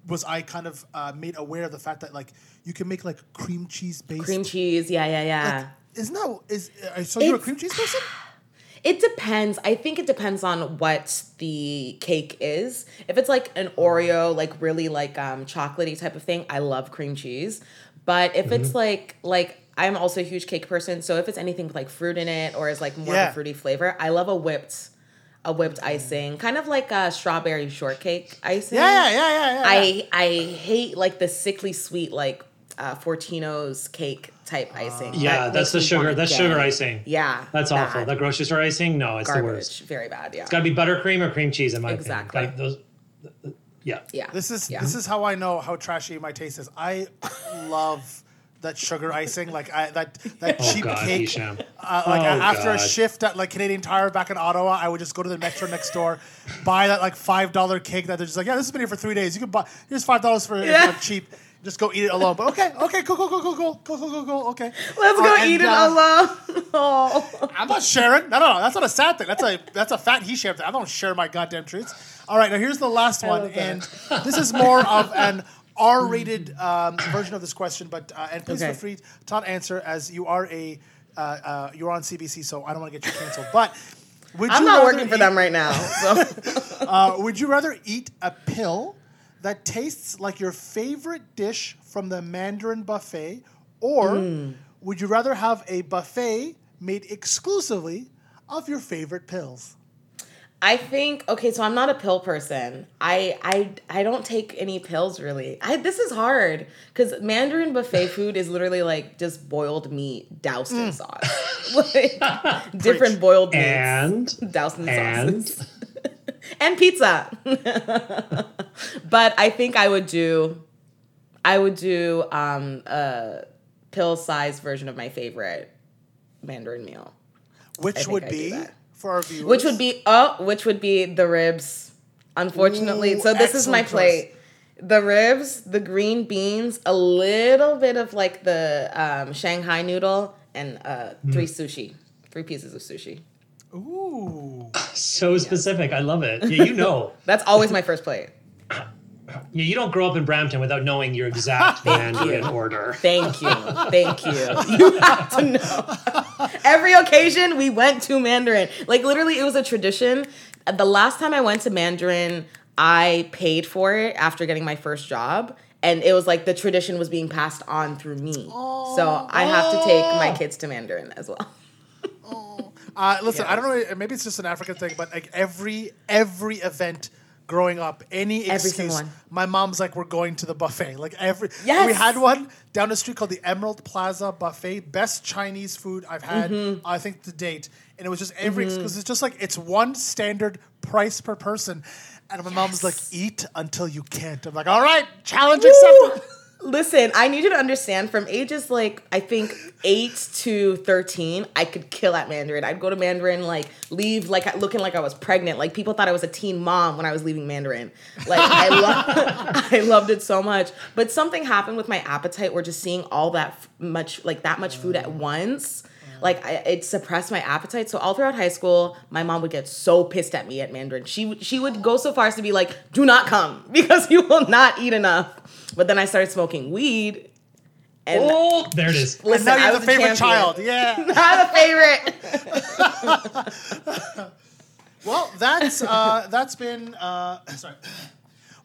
Speaker 2: was I kind of uh, made aware of the fact that like you can make like cream cheese based
Speaker 3: Cream cheese, yeah, yeah, yeah.
Speaker 2: isn't that is uh, so you're a cream cheese person?
Speaker 3: It depends. I think it depends on what the cake is. If it's like an Oreo, like really like um chocolatey type of thing, I love cream cheese. But if it's
Speaker 2: Mm-hmm.
Speaker 3: like like I'm also a huge cake person, so if it's anything with like fruit in it or is like more of a fruity flavor, I love a whipped a whipped icing, kind of like a strawberry shortcake icing.
Speaker 2: Yeah, yeah, yeah, yeah, yeah.
Speaker 3: I I hate like the sickly sweet like uh, Fortinos cake type icing.
Speaker 1: Yeah,
Speaker 3: That
Speaker 1: that's the sugar. That's
Speaker 3: gag.
Speaker 1: sugar icing.
Speaker 3: Yeah,
Speaker 1: That's awful.
Speaker 3: bad.
Speaker 1: That grocery store icing, no, it's the worst.
Speaker 3: very bad. Yeah,
Speaker 1: It's got to be buttercream or cream cheese in my
Speaker 3: Exactly.
Speaker 1: opinion. Like those, yeah.
Speaker 3: yeah.
Speaker 2: This is
Speaker 3: yeah.
Speaker 2: this is how I know how trashy my taste is. I love that sugar icing, like I, that that
Speaker 1: Oh
Speaker 2: cheap
Speaker 1: God,
Speaker 2: cake. Uh, like
Speaker 1: Oh,
Speaker 2: after a shift at like Canadian Tire back in Ottawa, I would just go to the Metro next door, buy that like five dollar cake that they're just like, yeah, this has been here for three days. You can buy here's five dollars for
Speaker 3: Yeah.
Speaker 2: cheap. Just go eat it alone. But okay, okay, cool, cool, cool, cool, cool, cool, cool, cool, cool. Okay,
Speaker 3: Let's
Speaker 2: Uh,
Speaker 3: go
Speaker 2: and,
Speaker 3: eat it
Speaker 2: uh,
Speaker 3: alone. Oh.
Speaker 2: I'm not sharing. No, no, no. That's not a sad thing. That's a that's a fat he shared thing. I don't share my goddamn treats. All right, now here's the last one, and this is more of an R-rated um, version of this question. But uh, and please
Speaker 3: Okay.
Speaker 2: feel free to not answer as you are a uh, uh, you're on CBC, so I don't want to get you canceled. But would
Speaker 3: I'm
Speaker 2: you
Speaker 3: not
Speaker 2: rather
Speaker 3: working for them right now. So
Speaker 2: Uh, would you rather eat a pill that tastes like your favorite dish from the Mandarin buffet, or
Speaker 3: Hmm.
Speaker 2: would you rather have a buffet made exclusively of your favorite pills?
Speaker 3: I think okay, so I'm not a pill person. I I I don't take any pills really. I this is hard because Mandarin buffet food is literally like just boiled meat doused
Speaker 2: Mm.
Speaker 3: in sauce, like different boiled meats
Speaker 1: And
Speaker 3: doused in
Speaker 1: and
Speaker 3: sauces and pizza. but I think I would do, I would do um, a pill sized version of my favorite Mandarin meal.
Speaker 2: Which would be. For our viewers?
Speaker 3: Which would be oh, which would be the ribs. Unfortunately,
Speaker 2: Ooh,
Speaker 3: so this is my
Speaker 2: excellent
Speaker 3: plate. The ribs, the green beans, a little bit of like the um, Shanghai noodle, and uh, three sushi, three pieces of sushi.
Speaker 2: Ooh.
Speaker 1: so specific. I love it. Yeah, you know.
Speaker 3: That's always my first plate.
Speaker 1: Yeah, you don't grow up in Brampton without knowing your exact Mandarin order.
Speaker 3: Thank you, thank you. You have to know. Every occasion we went to Mandarin. Like literally, it was a tradition. The last time I went to Mandarin, I paid for it after getting my first job. And it was like the tradition was being passed on through me. so I have to take my kids to Mandarin as well.
Speaker 2: Uh, listen, I don't know. Maybe it's just an African thing, but like every every event growing up, any
Speaker 3: Every
Speaker 2: excuse, my mom's like, "We're going to the buffet." Like every,
Speaker 3: Yes.
Speaker 2: we had one down the street called the Emerald Plaza Buffet, best Chinese food I've had,
Speaker 3: Mm-hmm.
Speaker 2: I think, to date. And it was just every because it's just like it's one standard price per person. And my mom's like, "Eat until you can't." I'm like, "All right, challenge accepted."
Speaker 3: Listen, I need you to understand from ages like I think eight to thirteen, I could kill at Mandarin. I'd go to Mandarin, like leave like looking like I was pregnant. Like people thought I was a teen mom when I was leaving Mandarin. Like I love, I loved it so much. But something happened with my appetite. Where just seeing all that f- much, like that much food at once. Like I, it suppressed my appetite. So all throughout high school, my mom would get so pissed at me at Mandarin. She would she would go so far as to be like, "Do not come because you will not eat enough." But then I started smoking weed. And
Speaker 1: Oh, there it is.
Speaker 2: And
Speaker 3: listen,
Speaker 2: now
Speaker 3: I
Speaker 2: you're
Speaker 3: was
Speaker 2: the
Speaker 3: a
Speaker 2: favorite
Speaker 3: champion.
Speaker 2: child. Yeah.
Speaker 3: I'm a favorite.
Speaker 2: Well, that's uh, that's been uh, sorry.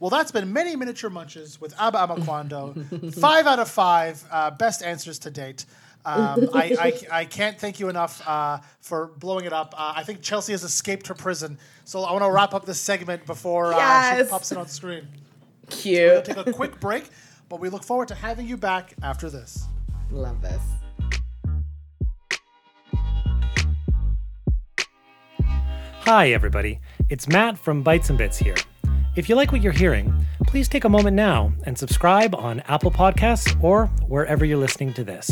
Speaker 2: Well, that's been many miniature munches with Aba Amuquandoh. five out of five uh, best answers to date. Um, I, I, I can't thank you enough uh, for blowing it up. Uh, I think Chelsea has escaped her prison, so I want to wrap up this segment before uh, she pops it on the screen.
Speaker 3: Cute.
Speaker 2: Take a quick break, but we look forward to having you back after this.
Speaker 3: Love this.
Speaker 7: Hi, everybody. It's Matt from Bites and Bits here. If you like what you're hearing, please take a moment now and subscribe on Apple Podcasts or wherever you're listening to this.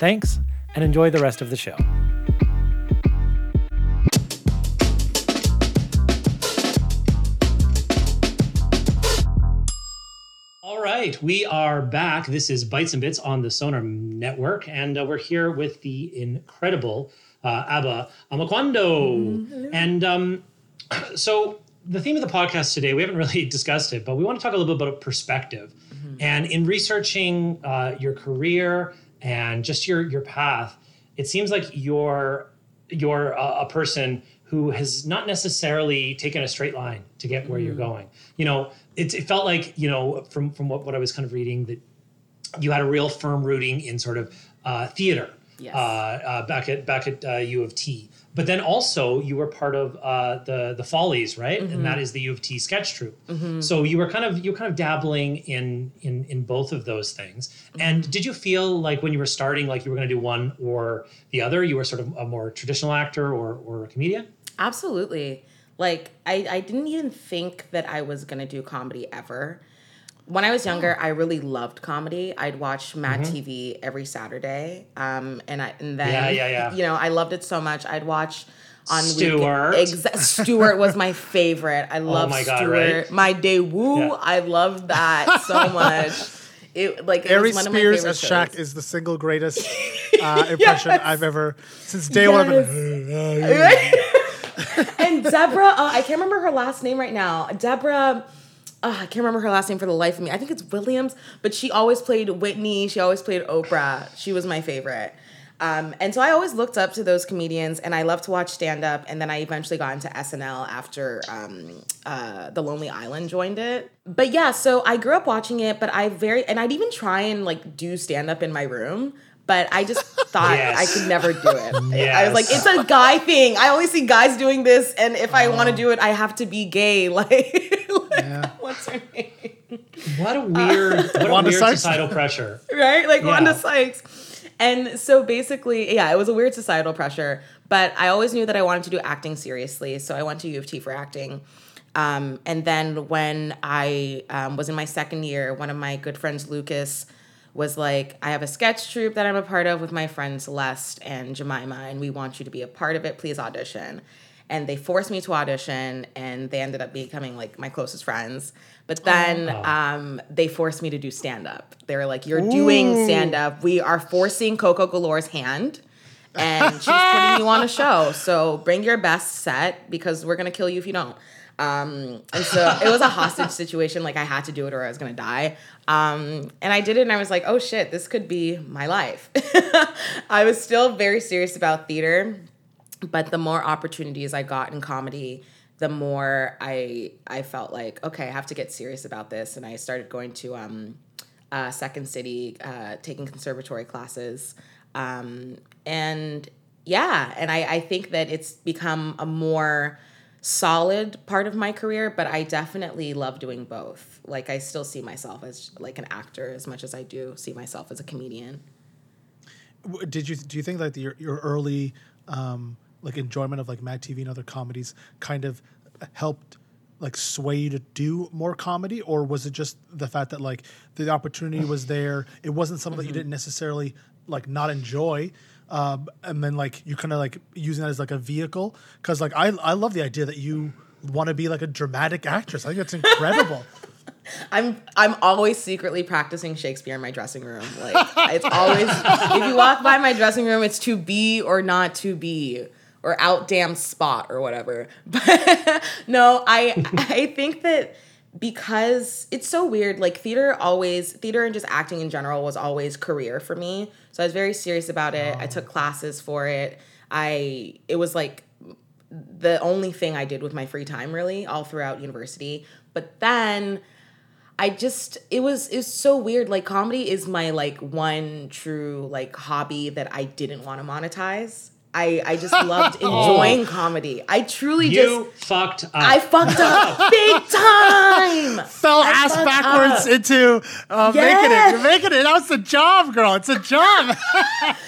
Speaker 7: Thanks, and enjoy the rest of the show.
Speaker 1: All right, we are back. This is Bites and Bits on the Sonar Network, and uh, we're here with the incredible uh, Aba Amuquandoh. And um, so, the theme of the podcast today, we haven't really discussed it, but we want to talk a little bit about perspective. And in researching uh, your career and just your your path, it seems like you're you're a, a person who has not necessarily taken a straight line to get where you're going. You know, it, it felt like you know from from what, what I was kind of reading that you had a real firm rooting in sort of uh, theater
Speaker 3: Yes.
Speaker 1: uh, uh, back at back at uh, U of T. But then also you were part of uh, the the Follies, right? And that mm-hmm. is the U of T sketch troupe. Mm-hmm. So you were kind of you were kind of dabbling in in in both of those things. Mm-hmm. And did you feel like when you were starting, like you were going to do one or the other? You were sort of a more traditional actor or or a comedian.
Speaker 3: Absolutely. Like I, I didn't even think that I was gonna do comedy ever. When I was younger, I really loved comedy. I'd watch Mad TV every Saturday, um, and I and then
Speaker 1: Yeah, yeah, yeah.
Speaker 3: you know I loved it so much. I'd watch on
Speaker 1: Stewart.
Speaker 3: Exa- Stewart was my favorite. I love
Speaker 1: my God,
Speaker 3: Stewart.
Speaker 1: right?
Speaker 3: My Daewoo,
Speaker 1: Yeah.
Speaker 3: I loved that so much. It like it
Speaker 2: Ari
Speaker 3: was one of my
Speaker 2: Spears as Shaq
Speaker 3: shows.
Speaker 2: is the single greatest uh, impression I've ever since day one. I've been,
Speaker 3: and Deborah, uh, I can't remember her last name right now. Deborah, I can't remember her last name for the life of me. I think it's Williams, but she always played Whitney. She always played Oprah. She was my favorite. Um, and so I always looked up to those comedians, and I love to watch stand up. And then I eventually got into SNL after um, uh, The Lonely Island joined it. But yeah, so I grew up watching it, but I very, and I'd even try and like do stand up in my room. But I just thought
Speaker 1: Yes.
Speaker 3: I could never do it. I was like, it's a guy thing. I only see guys doing this, and if I want to do it, I have to be gay. Like, like, what's her name?
Speaker 1: What a weird, what a
Speaker 2: Wanda
Speaker 1: weird
Speaker 2: Sykes?
Speaker 1: societal pressure.
Speaker 3: Right? Like
Speaker 1: Yeah.
Speaker 3: Wanda Sykes. And so basically, yeah, it was a weird societal pressure, but I always knew that I wanted to do acting seriously. So I went to U of T for acting. Um, and then when I um, was in my second year, one of my good friends, Lucas, was like, I have a sketch troupe that I'm a part of with my friends Celeste and Jemima, and we want you to be a part of it. Please audition. And they forced me to audition, and they ended up becoming like my closest friends. But then um, they forced me to do stand up. They were like, You're doing stand up. We are forcing Coco Galore's hand, and she's putting you on a show. So bring your best set because we're going to kill you if you don't. Um, and so it was a hostage situation. Like I had to do it or I was gonna die. Um, and I did it and I was like, oh shit, this could be my life. I was still very serious about theater, but the more opportunities I got in comedy, the more I I felt like, okay, I have to get serious about this. And I started going to um, uh, Second City, uh, taking conservatory classes. Um, and yeah, and I, I think that it's become a more solid part of my career, but I definitely love doing both. Like I still see myself as like an actor as much as I do see myself as a comedian.
Speaker 2: Did you do you think like your your early um, like enjoyment of like Mad TV and other comedies kind of helped like sway you to do more comedy, or was it just the fact that like the opportunity was there? It wasn't something that you didn't necessarily like not enjoy. Um, and then like you kind of like using that as like a vehicle because like I I love the idea that you want to be like a dramatic actress. I think that's incredible.
Speaker 3: I'm I'm always secretly practicing Shakespeare in my dressing room. Like it's always if you walk by my dressing room, it's to be or not to be or out damn spot or whatever. But no, I I think that because it's so weird like theater always theater and just acting in general was always career for me so i was very serious about it i took oh. classes for it i it was like the only thing i did with my free time really all throughout university but then I just it was it was so weird. Like comedy is my like one true like hobby that I didn't want to monetize. I I just loved enjoying comedy. I truly
Speaker 1: You
Speaker 3: just
Speaker 1: fucked up.
Speaker 3: I fucked up big time.
Speaker 2: Fell
Speaker 3: I
Speaker 2: ass backwards
Speaker 3: up.
Speaker 2: into uh, making it.
Speaker 3: Yes.
Speaker 2: You're making it. That's a job, girl. It's a job.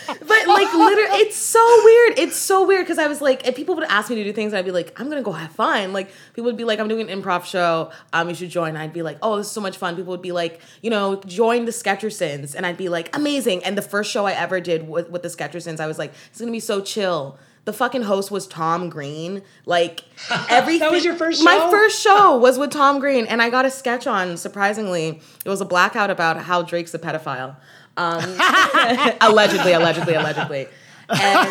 Speaker 3: But like literally, it's so weird. It's so weird because I was like, if people would ask me to do things, I'd be like, I'm gonna go have fun. Like people would be like, I'm doing an improv show. Um, you should join. I'd be like, oh, this is so much fun. People would be like, you know, join the Sketchersons, and I'd be like, amazing. And the first show I ever did with with the Sketchersons, I was like, it's gonna be so chill. The fucking host was Tom Green. Like everything.
Speaker 1: That was your first
Speaker 3: My
Speaker 1: show?
Speaker 3: first show was with Tom Green, and I got a sketch on. Surprisingly, it was a blackout about how Drake's a pedophile. Um, allegedly, allegedly, allegedly. And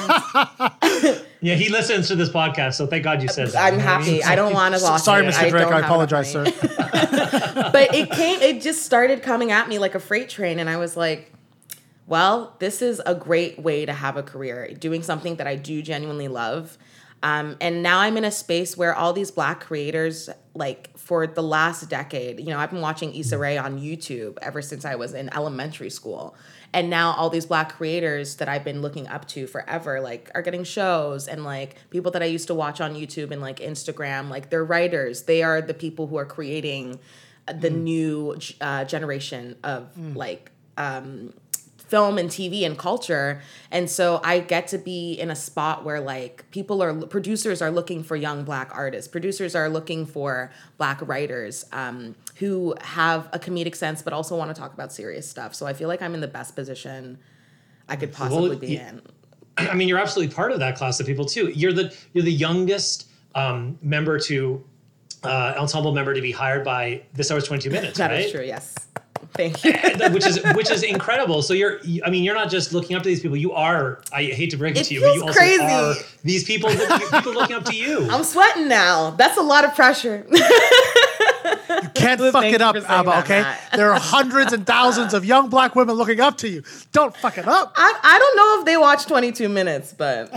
Speaker 1: yeah, he listens to this podcast, so thank God you said that.
Speaker 3: I'm
Speaker 1: You know what I mean?
Speaker 3: happy. I don't want to lose.
Speaker 2: Sorry. Mr. Drake.
Speaker 3: don't
Speaker 2: I apologize, sir.
Speaker 3: but it came. It just started coming at me like a freight train, and I was like, "Well, this is a great way to have a career, doing something that I do genuinely love." Um, and now I'm in a space where all these black creators, like for the last decade, you know, I've been watching Issa Rae on YouTube ever since I was in elementary school. And now all these black creators that I've been looking up to forever, like, are getting shows and like people that I used to watch on YouTube and like Instagram, like they're writers. They are the people who are creating the new uh, generation of like um, film and TV and culture. And so I get to be in a spot where like people are producers are looking for young black artists. Producers are looking for black writers um, who have a comedic sense but also want to talk about serious stuff. So I feel like I'm in the best position I could possibly be
Speaker 1: y-
Speaker 3: in.
Speaker 1: I mean, you're absolutely part of that class of people too. You're the you're the youngest um, member to uh, ensemble member to be hired by this hour's 22 minutes,
Speaker 3: That
Speaker 1: right?
Speaker 3: is true. Yes. Thank you.
Speaker 1: Uh, which is which is incredible. So you're, I mean, you're not just looking up to these people. You are. I hate to break it,
Speaker 3: It
Speaker 1: to you, but you also
Speaker 3: crazy.
Speaker 1: are these people. That, people looking up to you.
Speaker 3: I'm sweating now. That's a lot of pressure.
Speaker 2: You can't fuck it up, Aba,
Speaker 3: that,
Speaker 2: okay?
Speaker 3: Matt.
Speaker 2: There are hundreds and thousands of young black women looking up to you. Don't fuck it up.
Speaker 3: I, I don't know if they watch 22 minutes, but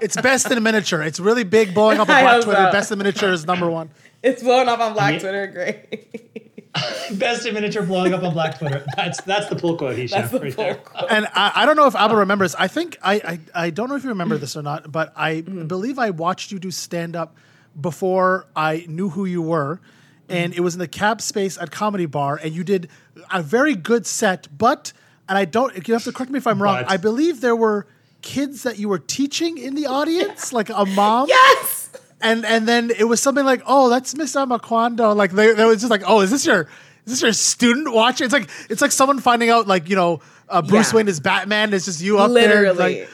Speaker 2: It's best in miniature. It's really big, blowing up on
Speaker 3: I
Speaker 2: Black Twitter.
Speaker 3: so.
Speaker 2: Best in miniature is number one.
Speaker 3: It's blowing up on Black
Speaker 1: Yeah.
Speaker 3: Twitter. Great.
Speaker 1: Best in miniature blowing up on Black Twitter. That's that's the pull quote. He
Speaker 3: That's
Speaker 1: shot
Speaker 3: the
Speaker 1: right there.
Speaker 3: quote.
Speaker 2: And I, I don't know if Aba remembers. I think I, I I don't know if you remember this or not, but I
Speaker 3: Mm.
Speaker 2: believe I watched you do stand up before I knew who you were, and it was in the cab space at Comedy Bar, and you did a very good set. But and I don't. You have to correct me if I'm wrong.
Speaker 1: But-
Speaker 2: I believe there were kids that you were teaching in the audience, like a mom.
Speaker 3: Yes.
Speaker 2: And and then it was something like, oh, that's Miss Amuquandoh. Like they, they was just like, oh, is this your is this your student watching? It's like it's like someone finding out like you know uh, Bruce
Speaker 3: Yeah.
Speaker 2: Wayne is Batman. It's just you up
Speaker 3: Literally.
Speaker 2: there. Like,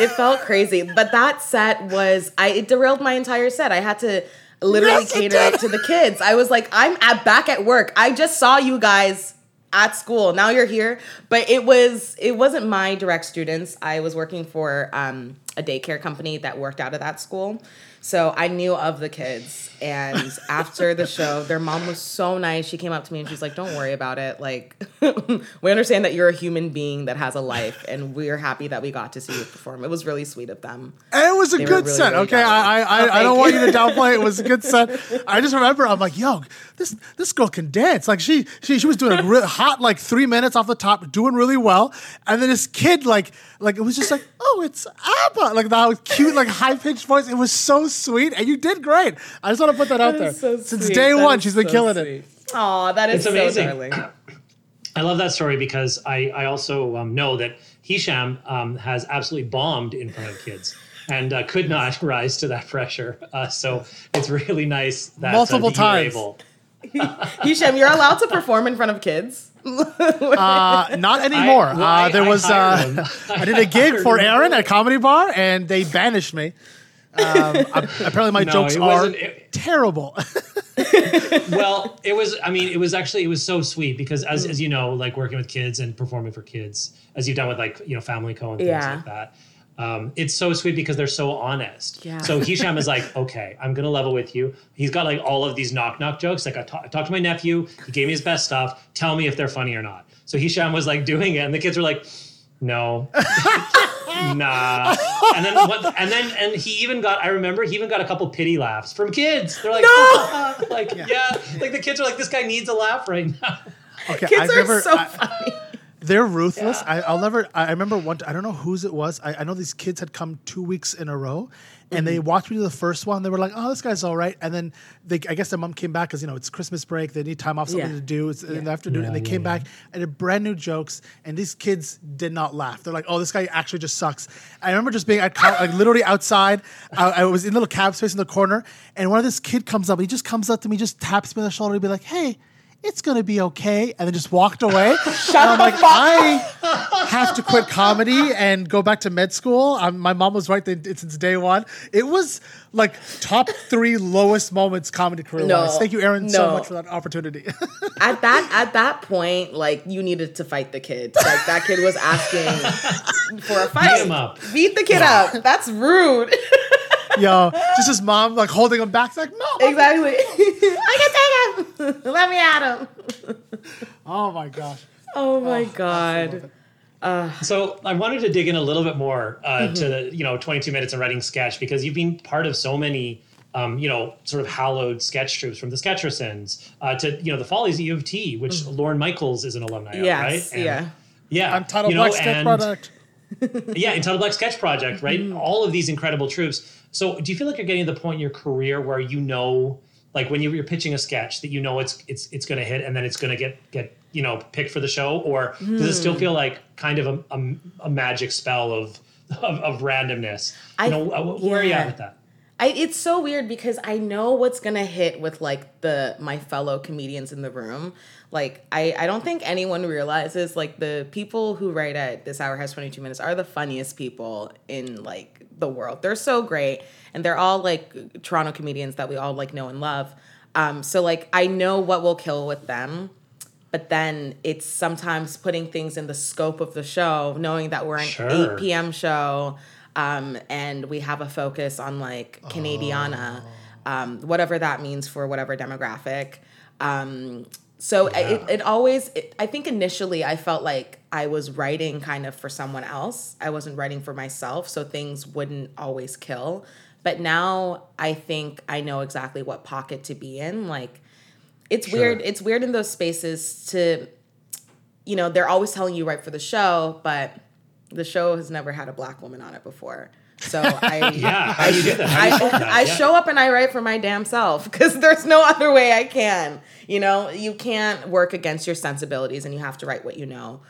Speaker 3: it felt crazy. But that set was I it derailed my entire set. I had to literally
Speaker 2: Yes,
Speaker 3: cater it to the kids. I was like, I'm at back at work. I just saw you guys at school. Now you're here. But it was it wasn't my direct students. I was working for um, a daycare company that worked out of that school. So I knew of the kids. And after the show, their mom was so nice. She came up to me and she's like, Don't worry about it. Like, we understand that you're a human being that has a life, and we're happy that we got to see you perform. It was really sweet of them.
Speaker 2: and it was a
Speaker 3: They
Speaker 2: good
Speaker 3: really,
Speaker 2: set.
Speaker 3: really
Speaker 2: okay. I I, I,
Speaker 3: Oh,
Speaker 2: I don't
Speaker 3: thank
Speaker 2: want
Speaker 3: you.
Speaker 2: you to downplay. it. It was a good set. I just remember I'm like, yo, this this girl can dance. Like she she she was doing a real hot like three minutes off the top, doing really well. And then this kid like like it was just like, oh, it's Aba. Like that was cute like high pitched voice. It was so sweet, and you did great. I just want to put that out there. Since day one, she's been killing it.
Speaker 3: Oh, that is
Speaker 1: It's
Speaker 3: so
Speaker 1: amazing.
Speaker 3: darling.
Speaker 1: I love that story because I I also um, know that Hisham um, has absolutely bombed in front of kids. and uh, could not rise to that pressure. Uh, so it's really nice that
Speaker 2: Multiple
Speaker 1: uh, that you were
Speaker 2: times.
Speaker 1: able-
Speaker 3: Hisham, you're allowed to perform in front of kids.
Speaker 2: Uh, not anymore.
Speaker 1: well,
Speaker 2: uh,
Speaker 1: I-
Speaker 2: there
Speaker 1: I
Speaker 2: was
Speaker 1: hired
Speaker 2: uh. I did a gig for. Aaron at Comedy Bar, and they banished me. Um, apparently, my
Speaker 1: No,
Speaker 2: jokes are
Speaker 1: it-
Speaker 2: terrible.
Speaker 1: well, it was. I mean, it was actually it was so sweet because as as you know, like working with kids and performing for kids, as you've done with like you know Family Co and things
Speaker 3: Yeah.
Speaker 1: like that. Um, it's so sweet because they're so honest.
Speaker 3: Yeah.
Speaker 1: So Hisham is like, okay, I'm gonna level with you. He's got like all of these knock knock jokes. Like I, ta- I talked to my nephew. He gave me his best stuff. Tell me if they're funny or not. So Hisham was like doing it, and the kids were like, no, nah. And then what? And then and he even got. I remember he even got a couple pity laughs from kids. They're like,
Speaker 3: No!
Speaker 1: like yeah. like the kids are like, this guy needs a laugh right now.
Speaker 2: Okay,
Speaker 3: Kids
Speaker 2: I've
Speaker 3: are
Speaker 2: never-
Speaker 3: so
Speaker 2: I-
Speaker 3: funny.
Speaker 2: They're ruthless. I, I'll never. I I remember one. I don't know whose it was. I, I know these kids had come two weeks in a row, and they mm-hmm. watched me do the first one. They were like, "Oh, this guy's all right." And then they, I guess their mom came back because you know it's Christmas break. They need time off, something
Speaker 3: Yeah.
Speaker 2: to do. It's in the afternoon, and they
Speaker 1: Yeah,
Speaker 2: came
Speaker 1: yeah,
Speaker 2: back and did brand new jokes. And these kids did not laugh. They're like, "Oh, this guy actually just sucks." I remember just being at, co- like literally outside. I, I was in a little cab space in the corner, and one of this kid comes up. He just comes up to me, just taps me on the shoulder, and be like, "Hey." It's gonna be okay, and then just walked away. and I'm like, I have to quit comedy and go back to med school. Um, my mom was right there since day one. It was like top three lowest moments comedy career
Speaker 3: No,
Speaker 2: wise. Thank you, Aaron, so much for that opportunity.
Speaker 3: at that at that point, like you needed to fight the kid. Like that kid was asking for a fight.
Speaker 1: him up.
Speaker 3: Beat the kid up. That's rude.
Speaker 2: Yo, just his mom like holding him back. It's like, no.
Speaker 3: exactly. I can take him. Let me at him.
Speaker 2: Oh my gosh.
Speaker 3: Oh my god.
Speaker 1: So I wanted to dig in a little bit more uh,
Speaker 3: Mm-hmm.
Speaker 1: to the you know 22 minutes of writing sketch because you've been part of so many um, you know sort of hallowed sketch troops from the Sketchersons uh, to you know the Follies at U of T, which Lorne Michaels is an alumni of, right?
Speaker 3: Yes.
Speaker 1: And-
Speaker 3: yeah.
Speaker 1: yeah,
Speaker 2: Untitled
Speaker 1: you know,
Speaker 2: Black Sketch
Speaker 1: and-
Speaker 2: Product.
Speaker 1: yeah, Untitled Black Sketch Project, right?
Speaker 3: Mm.
Speaker 1: All of these incredible troops. So, do you feel like you're getting to the point in your career where you know, like when you're pitching a sketch, that you know it's it's it's going to hit and then it's going to get get you know picked for the show, or does it
Speaker 3: Hmm.
Speaker 1: still feel like kind of a, a, a magic spell of of, of randomness?
Speaker 3: I-
Speaker 1: you know, uh, where are you at with that?
Speaker 3: I, it's so weird because I know what's gonna hit with like the my fellow comedians in the room. Like I, I don't think anyone realizes like the people who write at This Hour Has 22 Minutes are the funniest people in like the world. They're so great. And they're all like Toronto comedians that we all like know and love. Um, so like I know what will kill with them. But then it's sometimes putting things in the scope of the show, knowing that we're an
Speaker 1: Sure.
Speaker 3: 8 p.m. show um, and we have a focus on like Canadiana, um, whatever that means for whatever demographic. Um, so I- it, it always, it, I think initially I felt like I was writing kind of for someone else. I wasn't writing for myself, so things wouldn't always kill. But now I think I know exactly what pocket to be in. Like, it's weird. It's weird in those spaces to, you know, they're always telling you write for the show, but the show has never had a black woman on it before. So I
Speaker 1: Yeah, how do you do that? How do you
Speaker 3: I. I
Speaker 1: Yeah.
Speaker 3: show up and I write for my damn self because there's no other way I can. You know, you can't work against your sensibilities and you have to write what you know.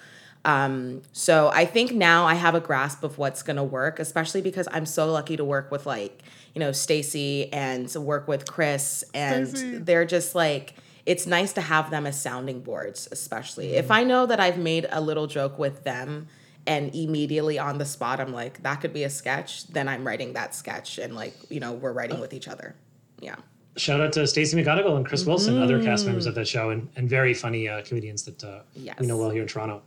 Speaker 3: Um, so I think now I have a grasp of what's gonna work, especially because I'm so lucky to work with like, you know, Stacey and to work with Chris and
Speaker 2: Stacey.
Speaker 3: they're just like it's nice to have them as sounding boards, especially. If I know that I've made a little joke with them and immediately on the spot I'm like, that could be a sketch, then I'm writing that sketch and like, you know, we're writing with each other. Yeah.
Speaker 1: Shout out to Stacey McGunnigle and Chris Wilson, other cast members
Speaker 3: Mm.
Speaker 1: of the show, and, and very funny uh, comedians that uh,
Speaker 3: Yes.
Speaker 1: we know well here in Toronto.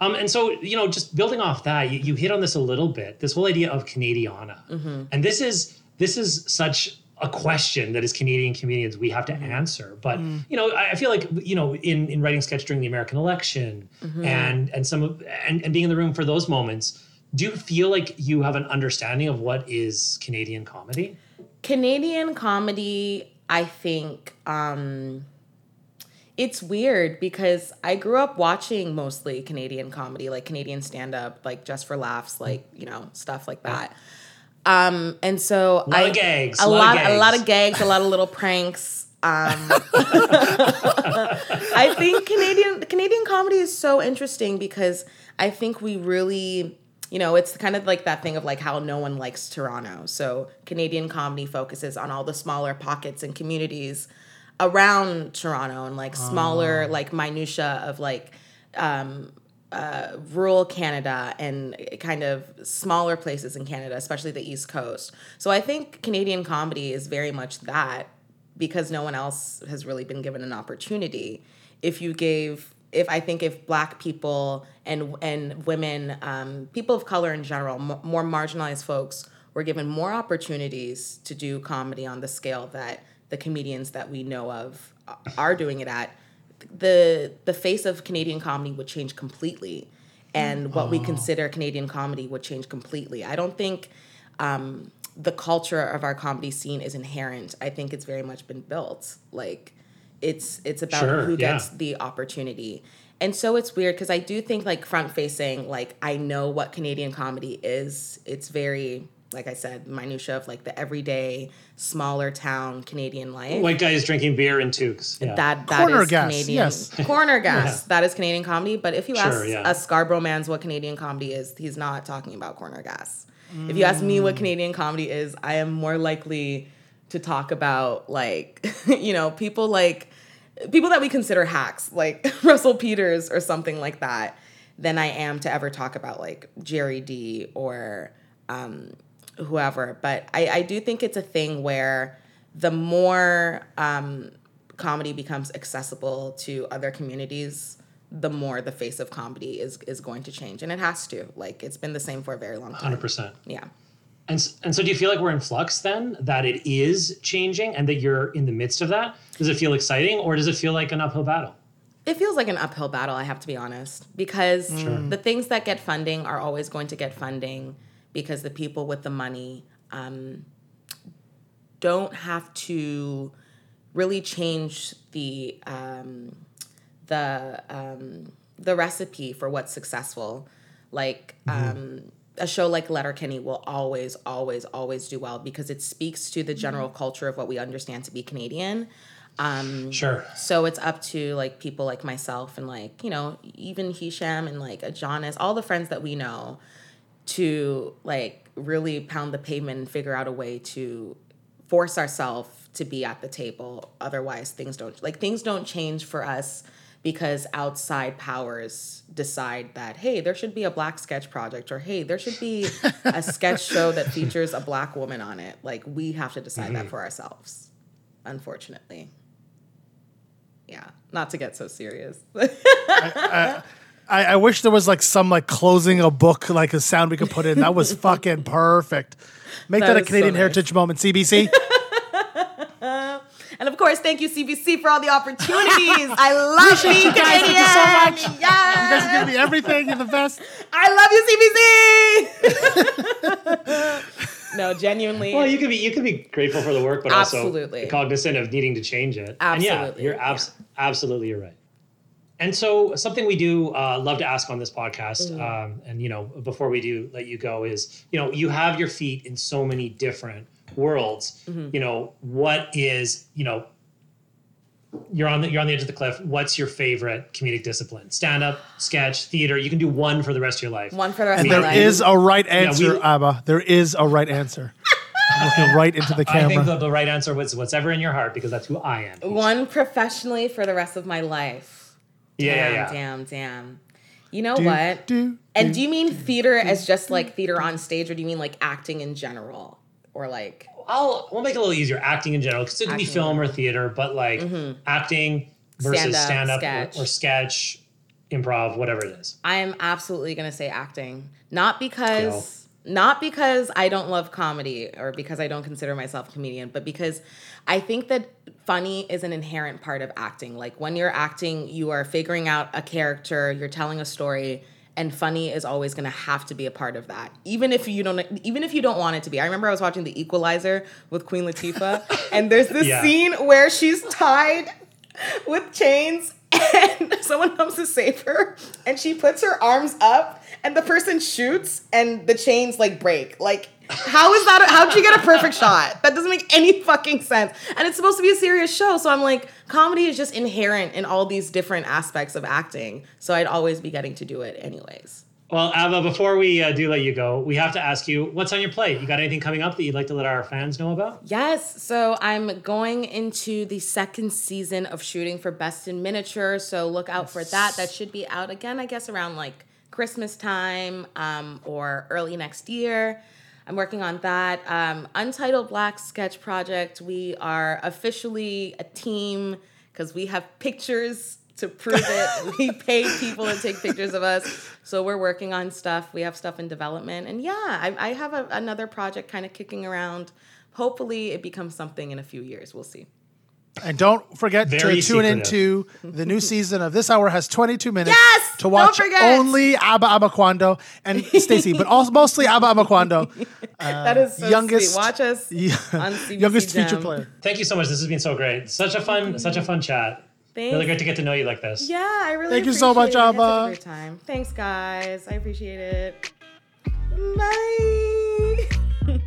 Speaker 1: Um, and so, you know, just building off that, you, you hit on this a little bit. This whole idea of Canadiana,
Speaker 3: Mm-hmm.
Speaker 1: and this is this is such a question that as Canadian comedians we have to
Speaker 3: Mm-hmm.
Speaker 1: answer. But you know, I, I feel like you know, in in writing sketch during the American election,
Speaker 3: Mm-hmm.
Speaker 1: and and some of and, and being in the room for those moments, do you feel like you have an understanding of what is Canadian comedy?
Speaker 3: Canadian comedy, I think, um, it's weird because I grew up watching mostly Canadian comedy, like Canadian stand up, like just for laughs, like, you know, stuff like that. Um, and so a
Speaker 1: lot
Speaker 3: I
Speaker 1: of gags,
Speaker 3: a
Speaker 1: lot
Speaker 3: a lot of gags, a lot of little pranks. Um, I think Canadian Canadian comedy is so interesting because I think we really you know, it's kind of like that thing of like how no one likes Toronto. So Canadian comedy focuses on all the smaller pockets and communities around Toronto and like smaller like minutia of like um uh, rural Canada and kind of smaller places in Canada, especially the East Coast. So I think Canadian comedy is very much that because no one else has really been given an opportunity. If you gave, if I think if Black people and and women, um, people of color in general, m- more marginalized folks were given more opportunities to do comedy on the scale that the comedians that we know of are doing it at the the face of Canadian comedy would change completely, and what we consider Canadian comedy would change completely. I don't think um, the culture of our comedy scene is inherent. I think it's very much been built. Like it's it's about
Speaker 1: Sure,
Speaker 3: who
Speaker 1: yeah.
Speaker 3: gets the opportunity. And so it's weird because I do think like front facing, like I know what Canadian comedy is. It's very like I said, minutia of like the everyday smaller town Canadian life
Speaker 1: White guys drinking beer in toques. Yeah.
Speaker 3: that that
Speaker 2: Corner
Speaker 3: is
Speaker 2: gas,
Speaker 3: Canadian
Speaker 2: yes.
Speaker 3: corner gas. That is Canadian comedy. But if you
Speaker 1: Sure,
Speaker 3: ask
Speaker 1: yeah.
Speaker 3: a Scarborough man's what Canadian comedy is, he's not talking about corner gas. If you ask me
Speaker 2: Mm.
Speaker 3: what Canadian comedy is, I am more likely to talk about like you know people like people that we consider hacks, like Russell Peters or something like that, than I am to ever talk about like Gerry Dee or um, whoever. But I, I do think it's a thing where the more um, comedy becomes accessible to other communities, the more the face of comedy is is going to change, and it has to. Like it's been the same for a very long time.
Speaker 1: Hundred percent.
Speaker 3: Yeah.
Speaker 1: And and so, do you feel like we're in flux then? That it is changing, and that you're in the midst of that? Does it feel exciting, or does it feel like an uphill battle?
Speaker 3: It feels like an uphill battle, I have to be honest, because the things that get funding are always going to get funding because the people with the money um, don't have to really change the um, the um, the recipe for what's successful. Like um, a show like Letterkenny will always, always, always do well because it speaks to the general culture of what we understand to be Canadian. Um,
Speaker 1: Sure.
Speaker 3: so it's up to like people like myself and like, you know, even Hisham and like a Jonas, all the friends that we know to like really pound the pavement and figure out a way to force ourselves to be at the table. Otherwise things don't like things don't change for us because outside powers decide that hey, there should be a black sketch project or hey, there should be a sketch show that features a black woman on it. Like we have to decide that mm-hmm. for ourselves. Unfortunately. Yeah, not to get so serious.
Speaker 2: I, I wish there was like some like closing a book like a sound we could put in. That was fucking perfect. Make that,
Speaker 3: That
Speaker 2: a
Speaker 3: is so
Speaker 2: Canadian
Speaker 3: nice.
Speaker 2: Heritage moment, CBC.
Speaker 3: And of course, thank you CBC for all the opportunities. I love being
Speaker 2: you guys.
Speaker 3: Canadian.
Speaker 2: Thank you so much.
Speaker 3: Yes.
Speaker 2: You guys are giving me everything. You're the best.
Speaker 3: I love you, CBC. no, genuinely.
Speaker 1: Well, you could be you could be grateful for the work, but
Speaker 3: Absolutely.
Speaker 1: also cognizant of needing to change it. And yeah,
Speaker 3: Absolutely,
Speaker 1: you're abs- absolutely you're right. And so something we do uh, love to ask on this podcast, um, and you know, before we do let you go, is you know, you have your feet in so many different worlds. You know, what is you know, you're on the you're on the edge of the cliff. What's your favorite comedic discipline? Stand up, sketch, theater. You can do one for the rest of your life.
Speaker 3: One for the rest
Speaker 2: And
Speaker 3: of my
Speaker 2: there
Speaker 3: life.
Speaker 2: is a right answer,
Speaker 1: we-
Speaker 2: Aba. There is a right answer. I'm looking right into the camera.
Speaker 1: I think the, the right answer was whatever in your heart because that's who I am.
Speaker 3: One professionally for the rest of my life.
Speaker 1: Yeah,
Speaker 3: damn,
Speaker 1: yeah, yeah.
Speaker 3: damn, damn. You know
Speaker 2: Do,
Speaker 3: what?
Speaker 2: do,
Speaker 3: and do you mean theater as just like theater on stage, or do you mean like acting in general, or like?
Speaker 1: I'll we'll make it a little easier. Acting in general, because it could be film or theater, but like mm-hmm. acting versus
Speaker 3: Stand-up,
Speaker 1: stand up
Speaker 3: sketch.
Speaker 1: or, or sketch, improv, whatever it is.
Speaker 3: I am absolutely gonna say acting, not because not because I don't love comedy or because I don't consider myself a comedian, but because I think that funny is an inherent part of acting. Like when you're acting, you are figuring out a character, you're telling a story, and funny is always going to have to be a part of that. Even if you don't even if you don't want it to be. I remember I was watching The Equalizer with Queen Latifah, and there's this
Speaker 1: Yeah.
Speaker 3: scene where she's tied with chains and someone comes to save her and she puts her arms up and the person shoots and the chains like break. Like how is that how'd you get a perfect shot? That doesn't make any fucking sense. And it's supposed to be a serious show so i'm like comedy is just inherent in all these different aspects of acting so i'd always be getting to do it anyways
Speaker 1: Well, Aba, before we uh, do let you go, we have to ask you what's on your plate. You got anything coming up that you'd like to let our fans know about?
Speaker 3: Yes, so I'm going into the second season of shooting for Best in Miniature. So look out for that. That should be out again, I guess, around like Christmas time um, or early next year. I'm working on that. Um, Untitled Black Sketch Project. We are officially a team because we have pictures to prove it. we pay people to take pictures of us. So we're working on stuff. We have stuff in development. And yeah, I, I have a, another project kind of kicking around. Hopefully, it becomes something in a few years. We'll see.
Speaker 2: And don't forget
Speaker 1: Very
Speaker 2: to tune
Speaker 1: secretive.
Speaker 2: into the new season of This Hour has 22 minutes
Speaker 3: Yes!
Speaker 2: to watch only Aba Amuquandoh and Stacey, but also mostly Aba Amuquandoh, uh,
Speaker 3: that is so
Speaker 2: youngest-
Speaker 3: sweet. Watch us
Speaker 2: yeah,
Speaker 3: on CBC
Speaker 2: youngest
Speaker 3: Gem.
Speaker 2: feature player.
Speaker 1: Thank you so much. This has been so great. Such a fun, such a fun chat.
Speaker 3: Thanks.
Speaker 1: Really great to get to know you like this.
Speaker 3: Yeah, I really
Speaker 2: Thank you so much,
Speaker 3: appreciate it. I such
Speaker 2: Aba.
Speaker 3: a great time. Thanks, guys. I appreciate it. Bye.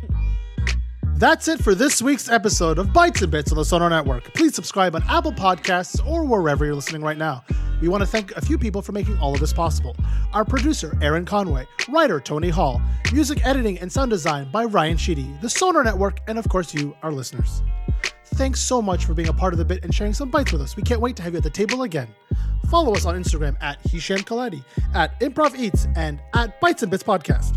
Speaker 2: That's it for this week's episode of Bites and Bits on the Sonar Network. Please subscribe on Apple Podcasts or wherever you're listening right now. We want to thank a few people for making all of this possible. Our producer, Aaron Conway, writer, Tony Hall, music editing and sound design by Ryan Sheedy, the Sonar Network, and of course, you, our listeners. Thanks so much for being a part of the bit and sharing some bites with us. We can't wait to have you at the table again. Follow us on Instagram at Hisham Kelati, at Improv Eats, and at Bites and Bits Podcast.